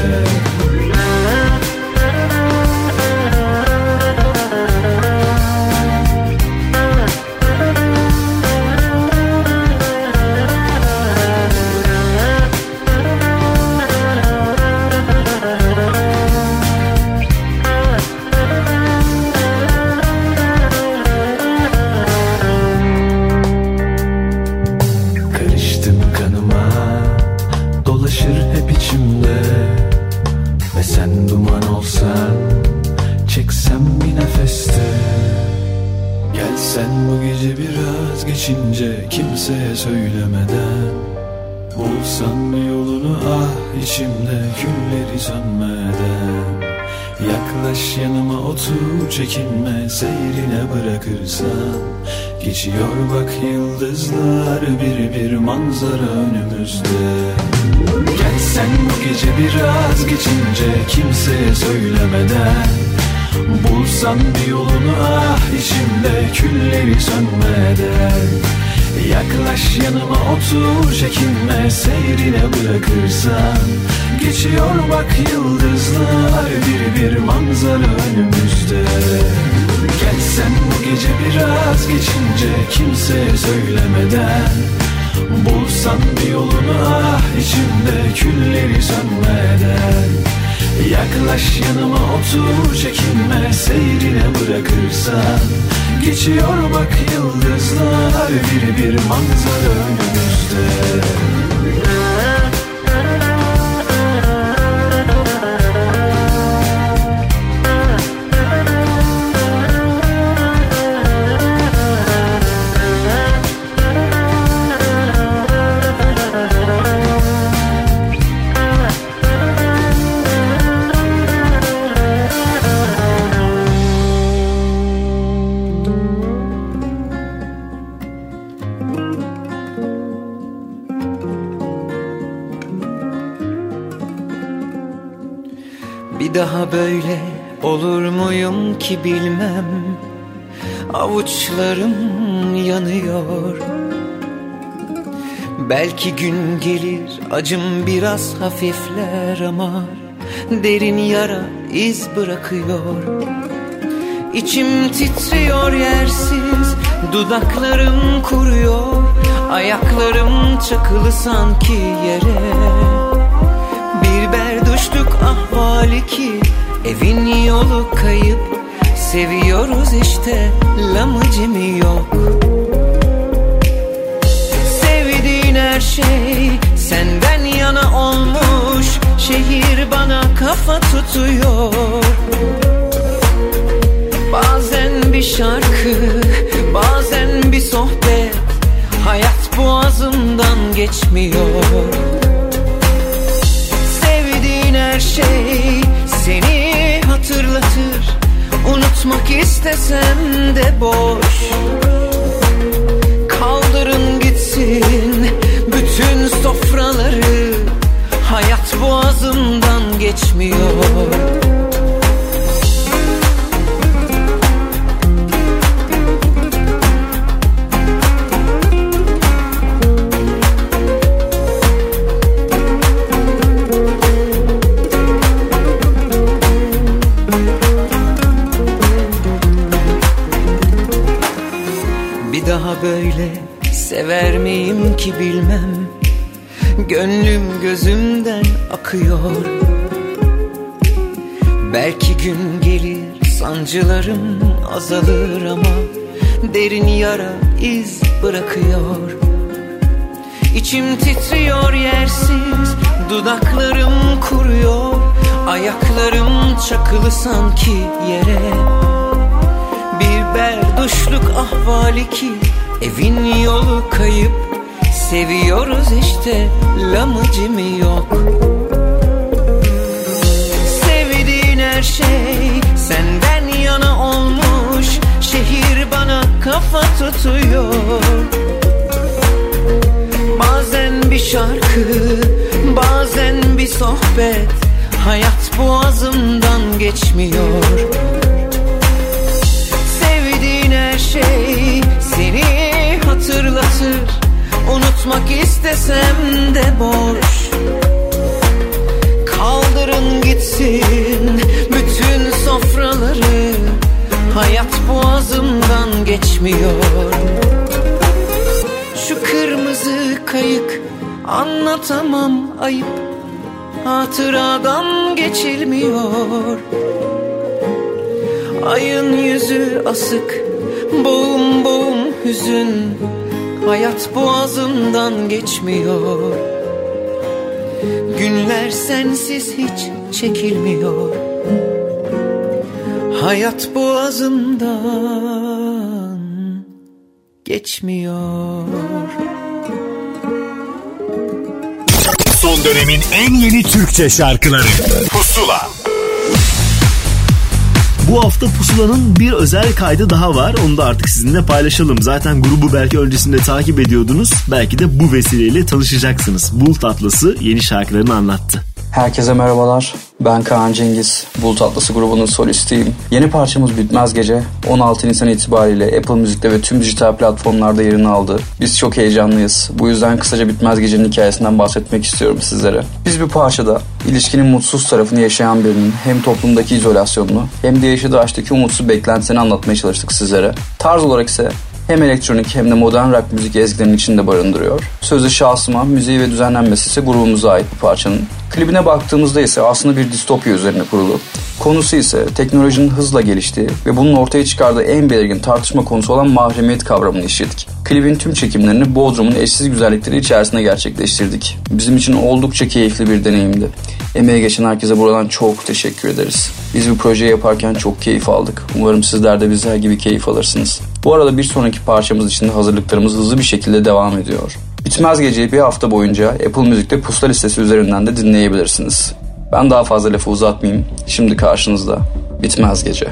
geçince Kimseye söylemeden Bulsam yolunu ah içimde külleri sönmeden Yaklaş yanıma otur çekinme seyrine bırakırsan Geçiyor bak yıldızlar bir bir manzara önümüzde Gel sen bu gece biraz geçince kimseye söylemeden Bulsan bir yolunu ah içimde külleri sönmeden Yaklaş yanıma otur çekinme seyrine bırakırsan. Geçiyor bak yıldızlar bir bir manzara önümüzde. Gel sen bu gece biraz geçince kimseye söylemeden. Bulsan bir yolunu ah içimde külleri sönmeden Yaklaş yanıma otur çekinme seyrine bırakırsan. Geçiyor bak yıldızlar bir bir manzara önümüzde böyle olur muyum ki bilmem. Avuçlarım yanıyor. Belki gün gelir acım biraz hafifler ama Derin yara iz bırakıyor. İçim titriyor yersiz Dudaklarım kuruyor. Ayaklarım çakılı sanki yere. Bir berduşluk ahvali ki Evin yolu kayıp Seviyoruz işte lamıcımı yok. Sevdiğin her şey Senden yana olmuş Şehir bana kafa tutuyor. Bazen bir şarkı Bazen bir sohbet Hayat boğazımdan geçmiyor. Sevdiğin her şey Seni hatırlatır. Unutmak istesem de boş. Kaldırın gitsin Bütün sofraları. Hayat boğazımdan geçmiyor gelir sancılarım azalır ama Derin yara iz bırakıyor. İçim titriyor yersiz Dudaklarım kuruyor. Ayaklarım çakılı sanki yere. Bir berduşluk ahvali ki Evin yolu kayıp. Seviyoruz işte lamıcımı yok? Sevdiğin her şey Senden kafa tutuyor. Bazen bir şarkı Bazen bir sohbet. Hayat boğazımdan geçmiyor. Sevdiğin her şey Seni hatırlatır. Unutmak istesem de boş. Kaldırın gitsin Bütün sofraları Hayat boğazımdan geçmiyor. Şu kırmızı kayık Anlatamam ayıp. Hatıradan geçilmiyor. Ayın yüzü asık Boğum boğum hüzün. Hayat boğazımdan geçmiyor. Günler sensiz hiç çekilmiyor Hayat boğazımdan geçmiyor Son dönemin en yeni Türkçe şarkıları Pusula Bu hafta Pusula'nın bir özel kaydı daha var. Onu da artık sizinle paylaşalım. Zaten grubu belki öncesinde takip ediyordunuz. Belki de bu vesileyle tanışacaksınız. Bulut Atlası yeni şarkılarını anlattı. Herkese merhabalar. Ben Kaan Cengiz. Bulut Atlısı grubunun solistiyim. Yeni parçamız Bitmez Gece 16 Nisan itibariyle Apple Müzik'te ve tüm dijital platformlarda yerini aldı. Biz çok heyecanlıyız. Bu yüzden kısaca Bitmez Gece'nin hikayesinden bahsetmek istiyorum sizlere. Biz bir parçada ilişkinin mutsuz tarafını yaşayan birinin hem toplumdaki izolasyonunu hem de yaşadığı aşktaki umutsuz beklentisini anlatmaya çalıştık sizlere. Tarz olarak ise hem elektronik hem de modern rock müzik ezgilerinin içinde barındırıyor. Sözü şahsıma, müziği ve düzenlenmesi ise grubumuza ait bu parçanın. Klibine baktığımızda ise aslında bir distopya üzerine kurulu. Konusu ise teknolojinin hızla geliştiği ve bunun ortaya çıkardığı en belirgin tartışma konusu olan mahremiyet kavramını işledik. Klibin tüm çekimlerini Bodrum'un eşsiz güzellikleri içerisinde gerçekleştirdik. Bizim için oldukça keyifli bir deneyimdi. Emeğe geçen herkese buradan çok teşekkür ederiz. Biz bu projeyi yaparken çok keyif aldık. Umarım sizler de bizler gibi keyif alırsınız. Bu arada bir sonraki parçamız için de hazırlıklarımız hızlı bir şekilde devam ediyor. Bitmez Gece'yi bir hafta boyunca Apple Müzik'te pusula listesi üzerinden de dinleyebilirsiniz. Ben daha fazla lafı uzatmayayım. Şimdi karşınızda Bitmez Gece.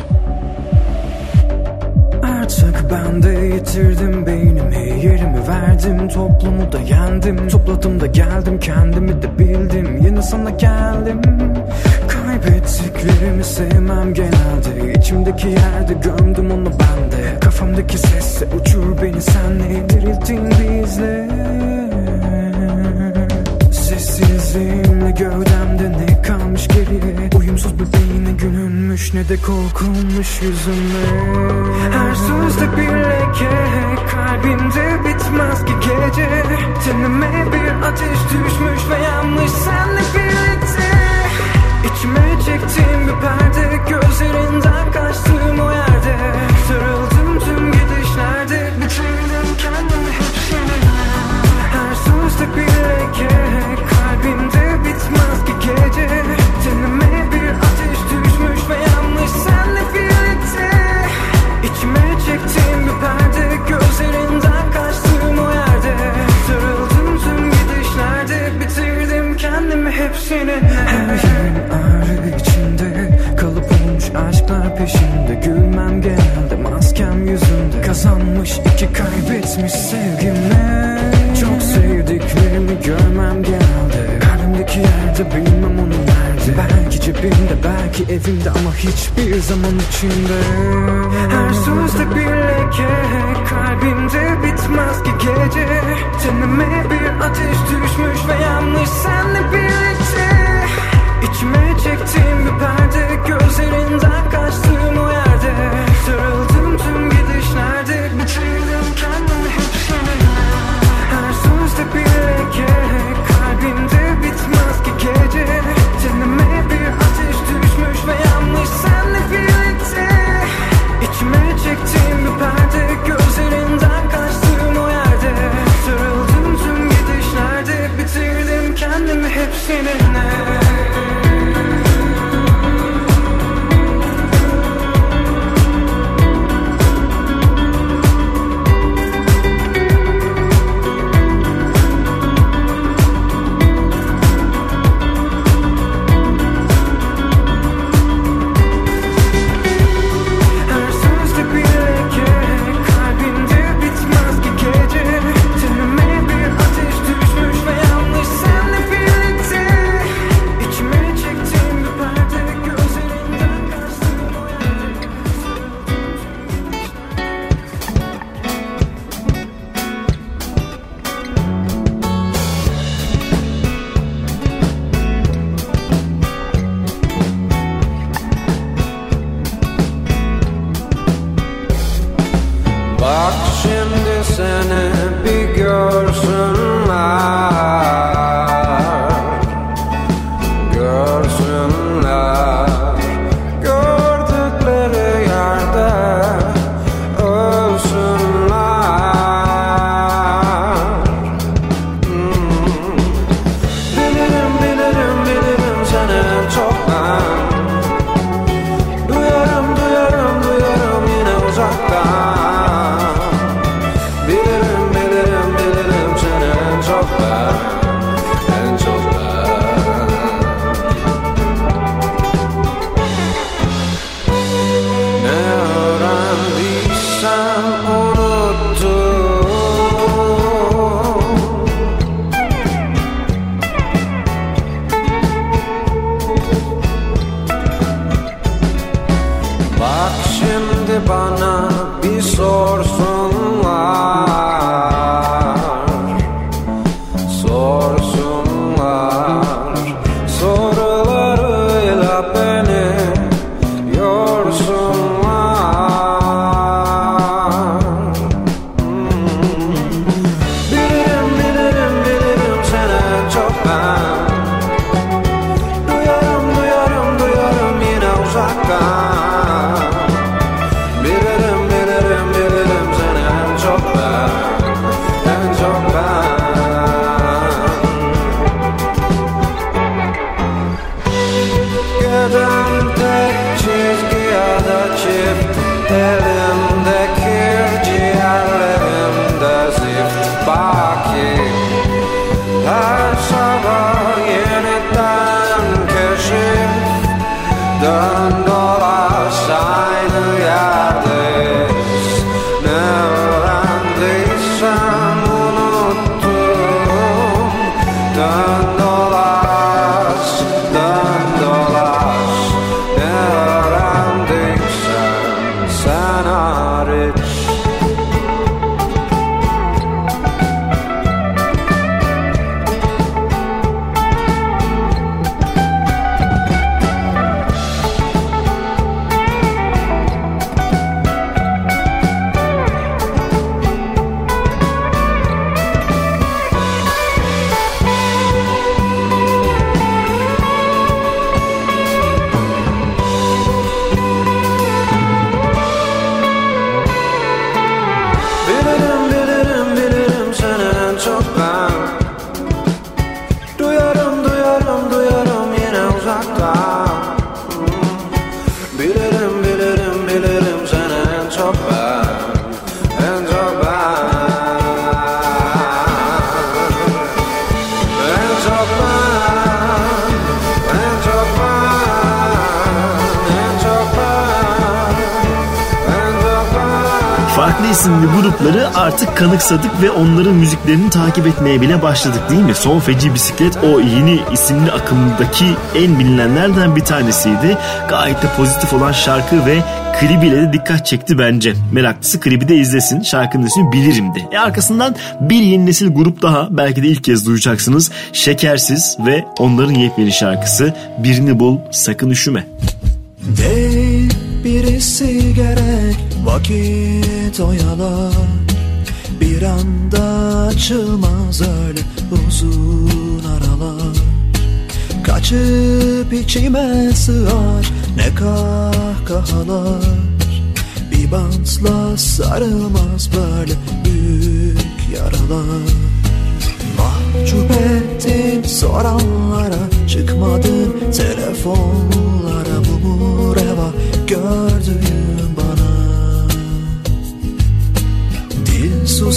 Artık ben de yitirdim beynimi Yerimi verdim toplumu da yendim Topladım da geldim kendimi de bildim Yine sana geldim Kaybettiklerimi sevmem genelde. İçimdeki yerde gömdüm onu bende Kafamdaki sesse uçur beni senle Dirilttin bizle? Sessizliğimle gövdemde ne kalmış geriye? Uyumsuz bir beyine gülünmüş ne de korkulmuş yüzüme Her sözde bir leke kalbimde bitmez ki gece. Tenime bir ateş düşmüş ve yanmış senle birlikte. İçime çektiğim bir perde gözlerinden kaçtığım o yerde. Sarıldım tüm gidişlerde bitirdim kendimi hep seninle Her sözde bir leke kalbimde kendimi hep seninle Her yerin ağrı içinde kalıp olmuş aşklar peşinde. Gülmem genelde maskem yüzünde. Kazanmış iki kaybetmiş sevgimle. Çok sevdiklerimi görmem genelde Kalbimdeki yerde bilmem onu nerede Belki cebimde belki evimde ama hiçbir zaman içinde. Her sözde bir leke kalbimde bitmez ki gece. Tenime bir ateş düşmüş ve yanmış senle birlikte. İçime çektiğim bir perde gözlerinden kaçtığım o yerde. Sarıldım tüm gidişlerde bitirdim kendimi hep seninle Her sözde bir leke kalbimde bitmez ki gece. Tenime bir ateş düşmüş ve yanmış senle birlikte. İçime çektiğim bir perde gözlerinden kaçtığım o yerde. Sarıldım tüm gidişlerde bitirdim kendimi hep seninle kanıksadık ve onların müziklerini takip etmeye bile başladık değil mi? Son Feci Bisiklet o yeni isimli akımdaki en bilinenlerden bir tanesiydi. Gayet de pozitif olan şarkı ve klibiyle de dikkat çekti bence. Meraklısı klibi de izlesin. Şarkının ismi Bilirim'di. E arkasından bir yeni nesil grup daha belki de ilk kez duyacaksınız. Şekersiz ve onların yepyeni şarkısı Birini Bul Sakın Üşüme. Değil birisi gerek vakit oyalar Bir anda açılmaz öyle uzun aralar. Kaçıp içime sığar ne kahkahalar. Bir bantla sarılmaz böyle büyük yaralar. Mahcup ettin soranlara Çıkmadın telefonlara. Bu reva? Gördüğün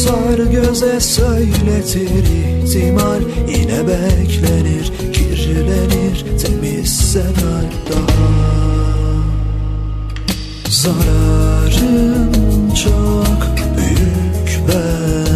Susar göze söyletir ihtimal. Yine beklenir kirlenir temizse daha Zararın çok büyük bende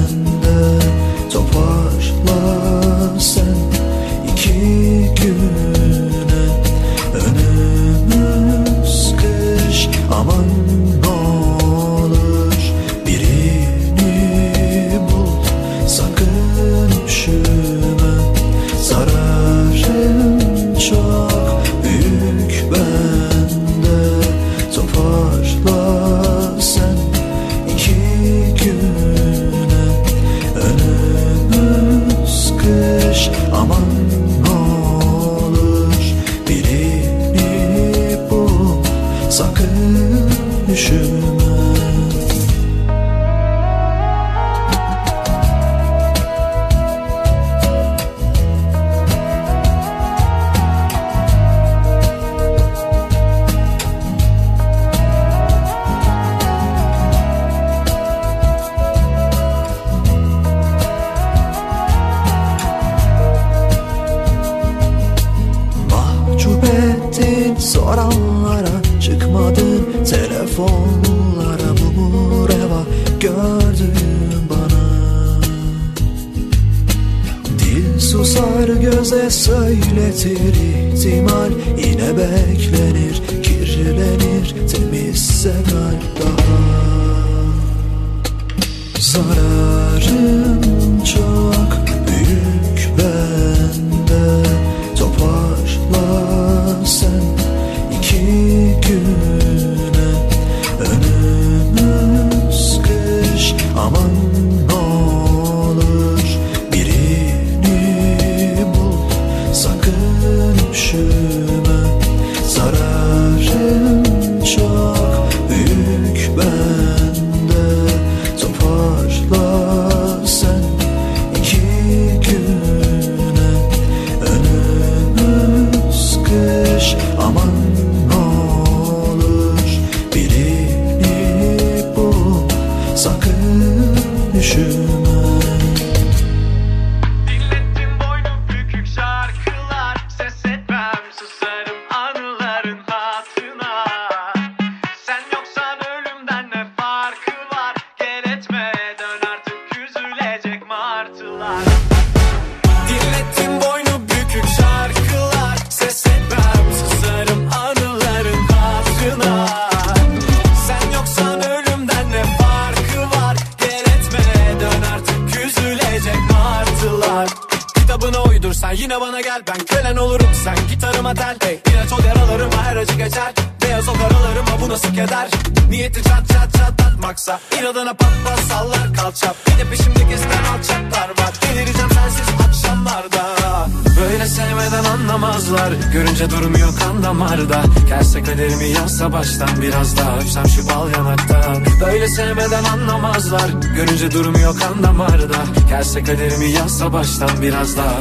baştan Biraz daha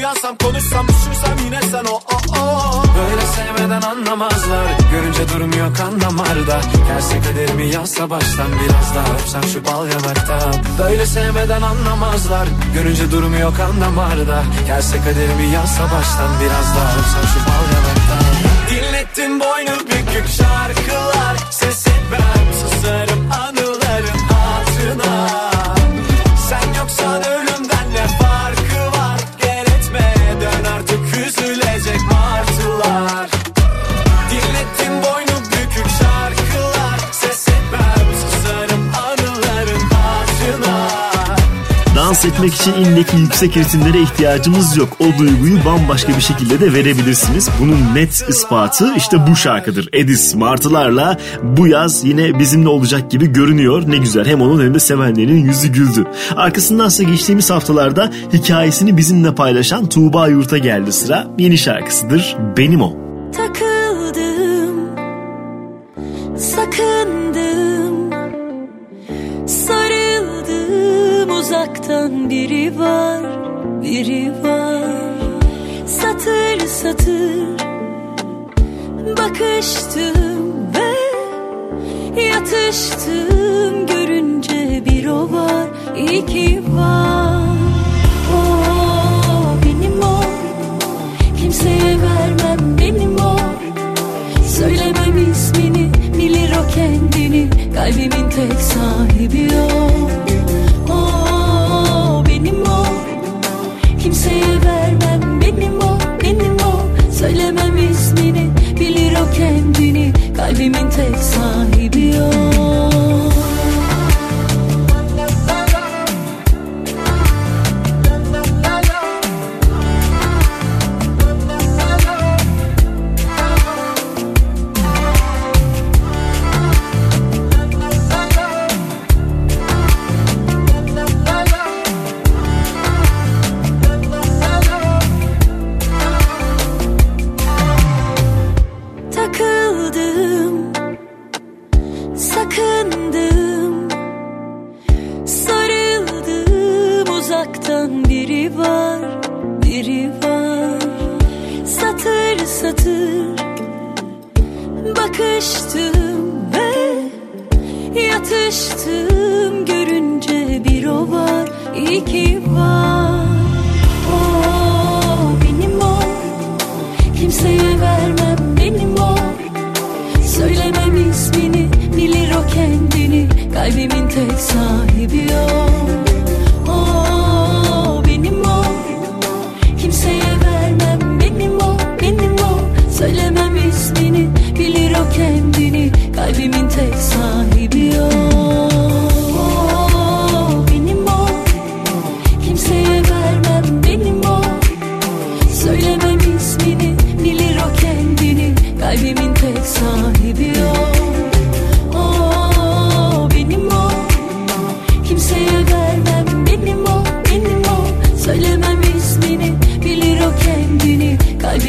Uyansam konuşsam düşünsem yine sen o o o. Böyle sevmeden anlamazlar. Görünce durmuyor kan damarda. Gelse kaderimi yazsa baştan Biraz daha öpsem şu bal yanaktan Böyle sevmeden anlamazlar. Görünce durmuyor kan damarda. Gelse kaderimi yazsa baştan Biraz daha öpsem şu bal yanaktan Dinlettin boynu bükük şarkılar. Ses etmem Dans etmek için indeki yüksek ritimlere ihtiyacımız yok. O duyguyu bambaşka bir şekilde de verebilirsiniz. Bunun net ispatı işte bu şarkıdır. Edis Martılarla bu yaz yine bizimle olacak gibi görünüyor. Ne güzel hem onun hem de sevenlerinin yüzü güldü. Arkasındansa geçtiğimiz haftalarda hikayesini bizimle paylaşan Tuğba Yurt'a geldi sıra. Yeni şarkısıdır Benim O. Takıldım, uzaktan biri var, biri var. Satır satır bakıştım ve yatıştım görünce bir o var, iki var. O benim o, kimseye vermem benim o. Söylemem ismini bilir o kendini Kalbimin tek sahibi O kendini. Kalbimin tek sahibi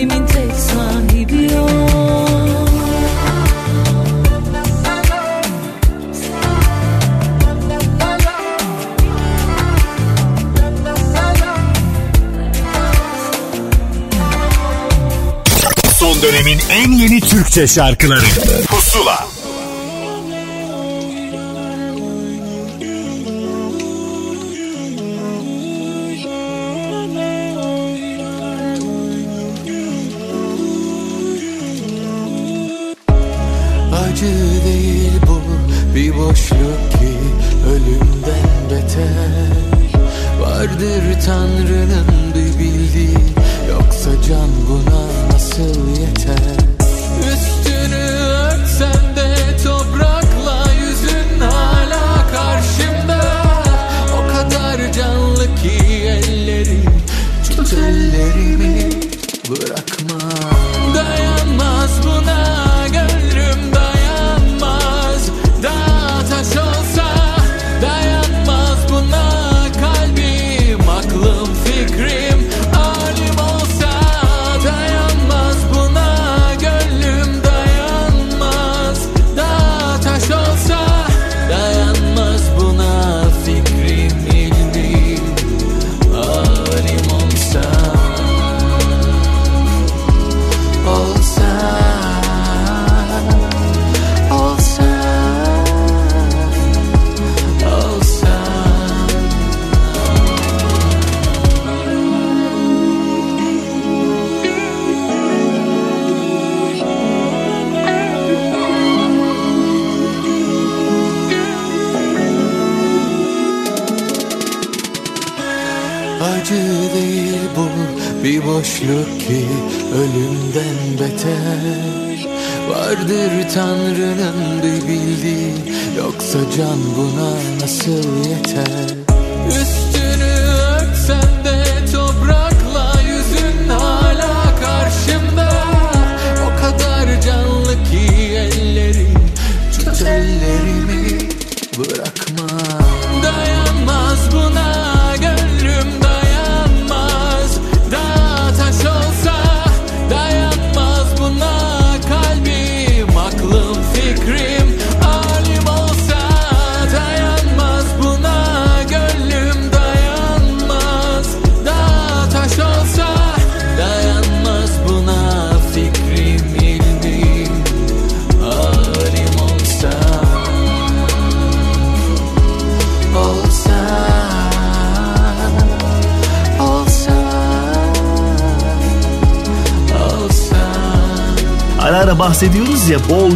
Kalbimin tek sahibi o. Son dönemin en yeni Türkçe şarkıları. Pusula.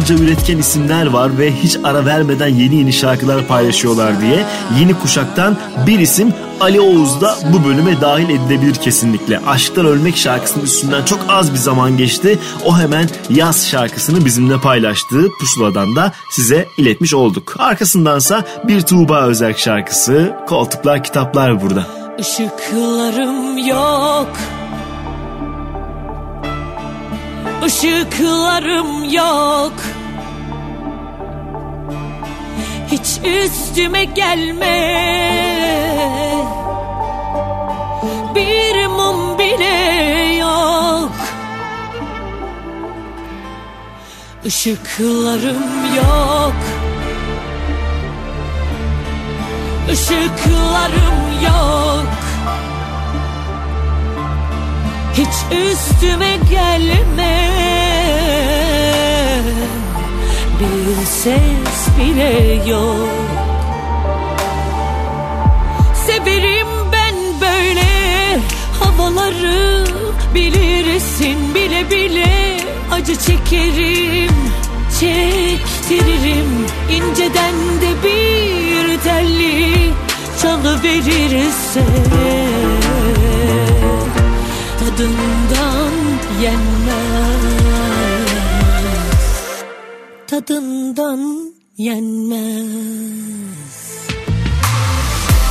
akılcı üretken isimler var ve hiç ara vermeden yeni yeni şarkılar paylaşıyorlar diye yeni kuşaktan bir isim Ali Oğuz da bu bölüme dahil edilebilir kesinlikle. Aşktan Ölmek şarkısının üstünden çok az bir zaman geçti. O hemen Yaz şarkısını bizimle paylaştığı pusuladan da size iletmiş olduk. Arkasındansa bir Tuğba Özerk şarkısı, koltuklar kitaplar burada. Işıklarım yok Işıklarım yok hiç üstüme gelme. Bir mum bile yok. Işıklarım yok. Işıklarım yok. Hiç üstüme gelme. Bir ses bile yok. Severim ben böyle havaları Bilirsin bile bile acı çekerim Çektiririm. İnceden de bir telli Çalıverirse Tadından yenmez. Tadından yenmez.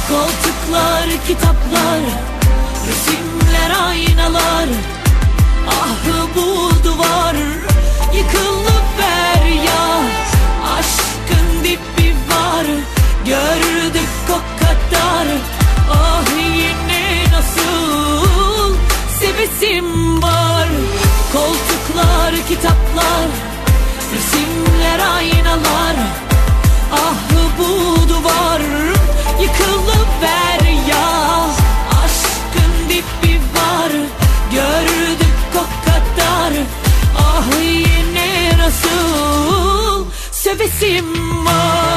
Koltuklar, kitaplar, resimler, aynalar. Ah bu duvar yıkılıp ver ya Aşkın dibi var gördük o kadar. Ah yine nasıl sevesim var. Koltuklar, kitaplar, resimler, aynalar Ah bu duvar. Yıkılıp ver ya Aşkın dibi var. Gördük o kadar Ah yine nasıl? Sevesim var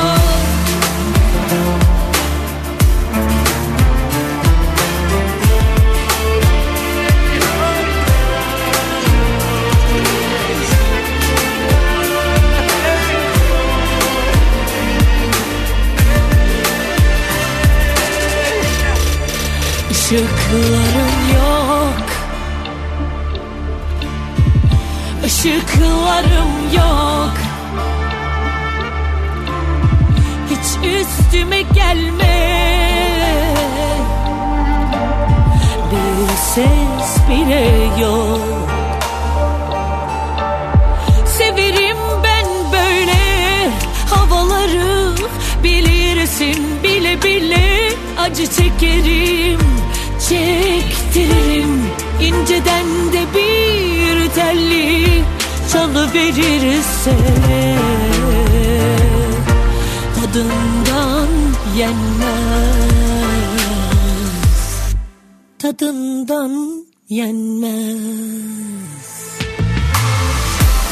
yok. Hiç üstüme gelme. Bir ses bile yok. Severim ben böyle havaları Bilirsin bile bile acı çekerim Çektiririm inceden de bir telli Çalıverirse Tadından yenmez. Tadından yenmez.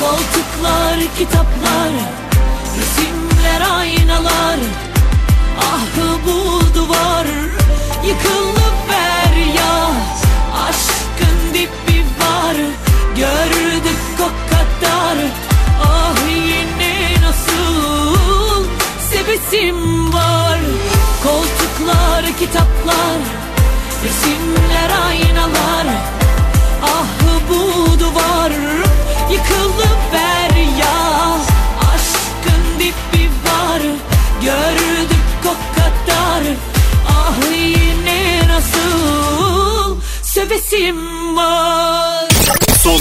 Koltuklar, kitaplar, resimler, aynalar Ah bu duvar yıkılıp ver ya Aşkın dibi var gördük o kadar Ah yine nasıl sevesim var. Koltuklar, kitaplar, resimler, aynalar. Ah bu duvar yıkılıp ver ya Aşkın dibi var gördük o kadar. Ah yine nasıl sevesim var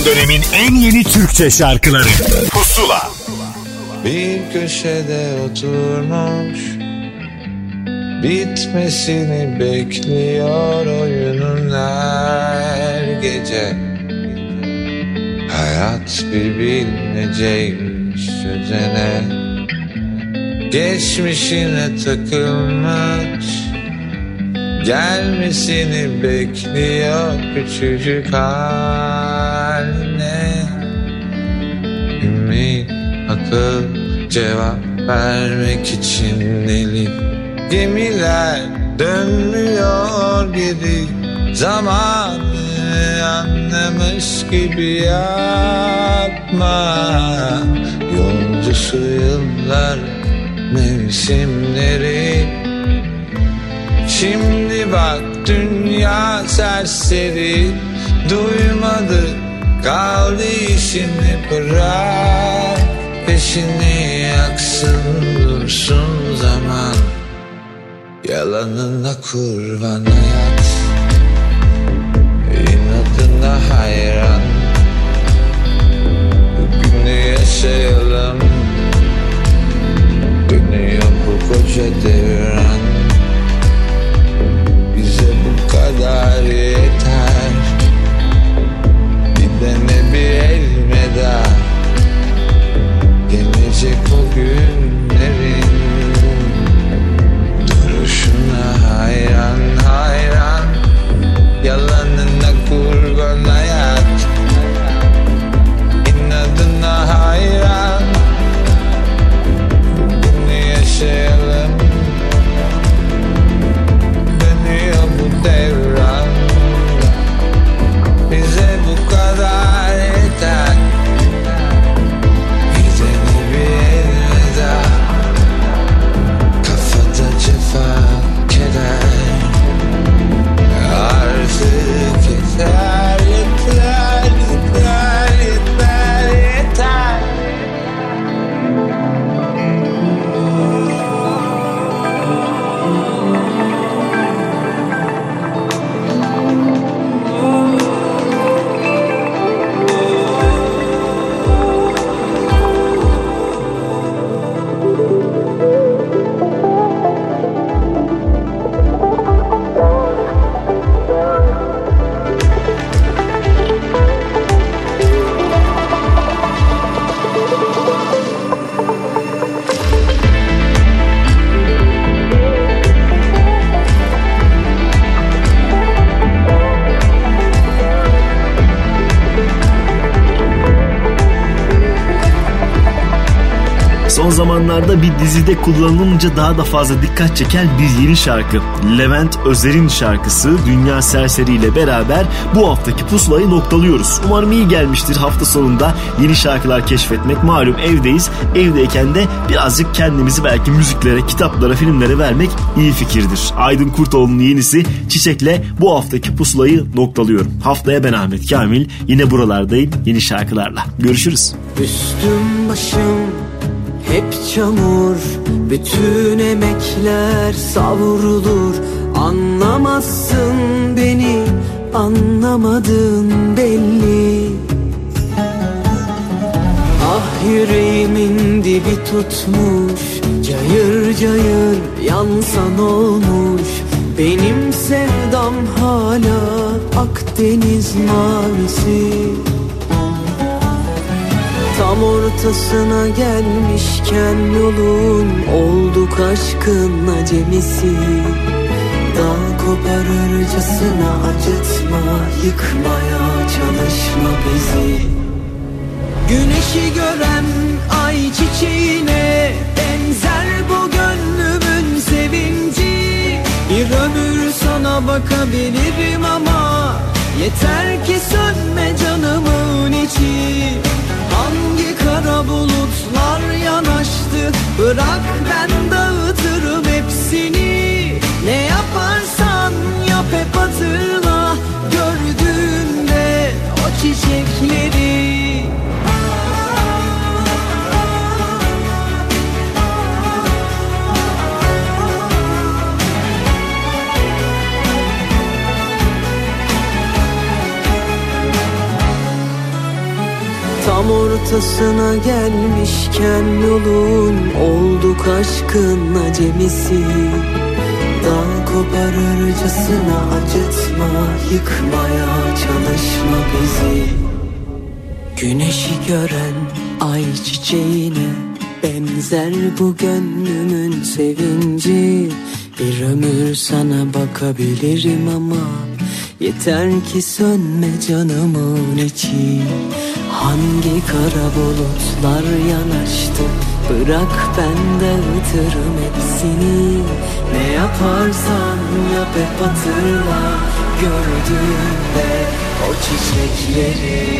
dönemin en yeni Türkçe şarkıları. Pusula. Bir köşede oturmuş Bitmesini bekliyor oyunun her gece. Hayat bir bilmeceymiş çözene Geçmişine takılmış. Gelmesini bekliyor küçücük haline Ümit, akıl, cevap vermek için deli Gemiler dönmüyor geri. Zamanı anlamış gibi yapma. Yolcusu yıllar mevsimleri. Şimdi bak dünya serseri. Duymadı kaldı işini bırak Peşini yaksın dursun zaman. Yalanına kurban hayat İnadına hayran. Bugünü yaşayalım Dönüyor bu koca devran. Bize bu kadar yeter Dene bir elmeda Gelecek o günlerin Duruşuna hayran hayran Zamanlarda bir dizide kullanılınca daha da fazla dikkat çeken bir yeni şarkı. Levent Özer'in şarkısı Dünya Serseri ile beraber bu haftaki pusulayı noktalıyoruz. Umarım iyi gelmiştir hafta sonunda yeni şarkılar keşfetmek. Malum evdeyiz. Evdeyken de birazcık kendimizi belki müziklere, kitaplara, filmlere vermek iyi fikirdir. Aydın Kurtoğlu'nun yenisi Çiçek'le bu haftaki pusulayı noktalıyorum. Haftaya ben Ahmet Kamil yine buralardayım yeni şarkılarla. Görüşürüz. Üstüm başım hep çamur Bütün emekler savrulur. Anlamazsın beni anlamadın belli. Ah yüreğimin dibi tutmuş Cayır cayır yansan olmuş. Benim sevdam hala Akdeniz mavisi Tam ortasına gelmişken yolun Olduk aşkın acemisi. Dal koparırcasına acıtma Yıkmaya çalışma bizi. Güneşi gören ay çiçeğine Benzer bu gönlümün sevinci. Bir ömür sana bakabilirim ama Yeter ki sönme canımın içi kara bulutlar yanaştı. Bırak ben dağıtırım hepsini. Ne yaparsan yap hep hatırla. Gördüğünde o çiçekleri ortasına gelmişken yolun Olduk aşkın acemisi. Dal koparırcasına acıtma Yıkmaya çalışma bizi. Güneşi gören ay çiçeğine Benzer bu gönlümün sevinci. Bir ömür sana bakabilirim ama Yeter ki sönme canımın içi Hangi kara bulutlar yanaştı? Bırak ben dağıtırım hepsini. Ne yaparsan yap hep hatırla. Gördüğünde o çiçekleri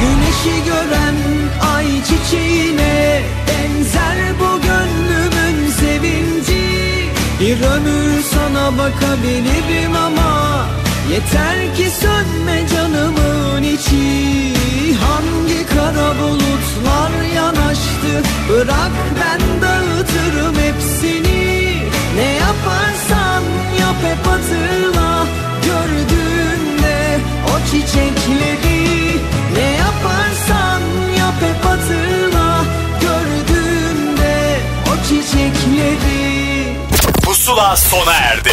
Güneşi gören ay çiçeğine Benzer bu gönlümün sevinci. Bir ömür sana bakabilirim ama Yeter ki sönme canımın içi. Hangi kara bulutlar yanaştı? Bırak ben dağıtırım hepsini. Ne yaparsan yap hep hatırla. Gördüğünde o çiçekleri. Ne yaparsan yap hep hatırla. Gördüğünde o çiçekleri. Pusula sona erdi.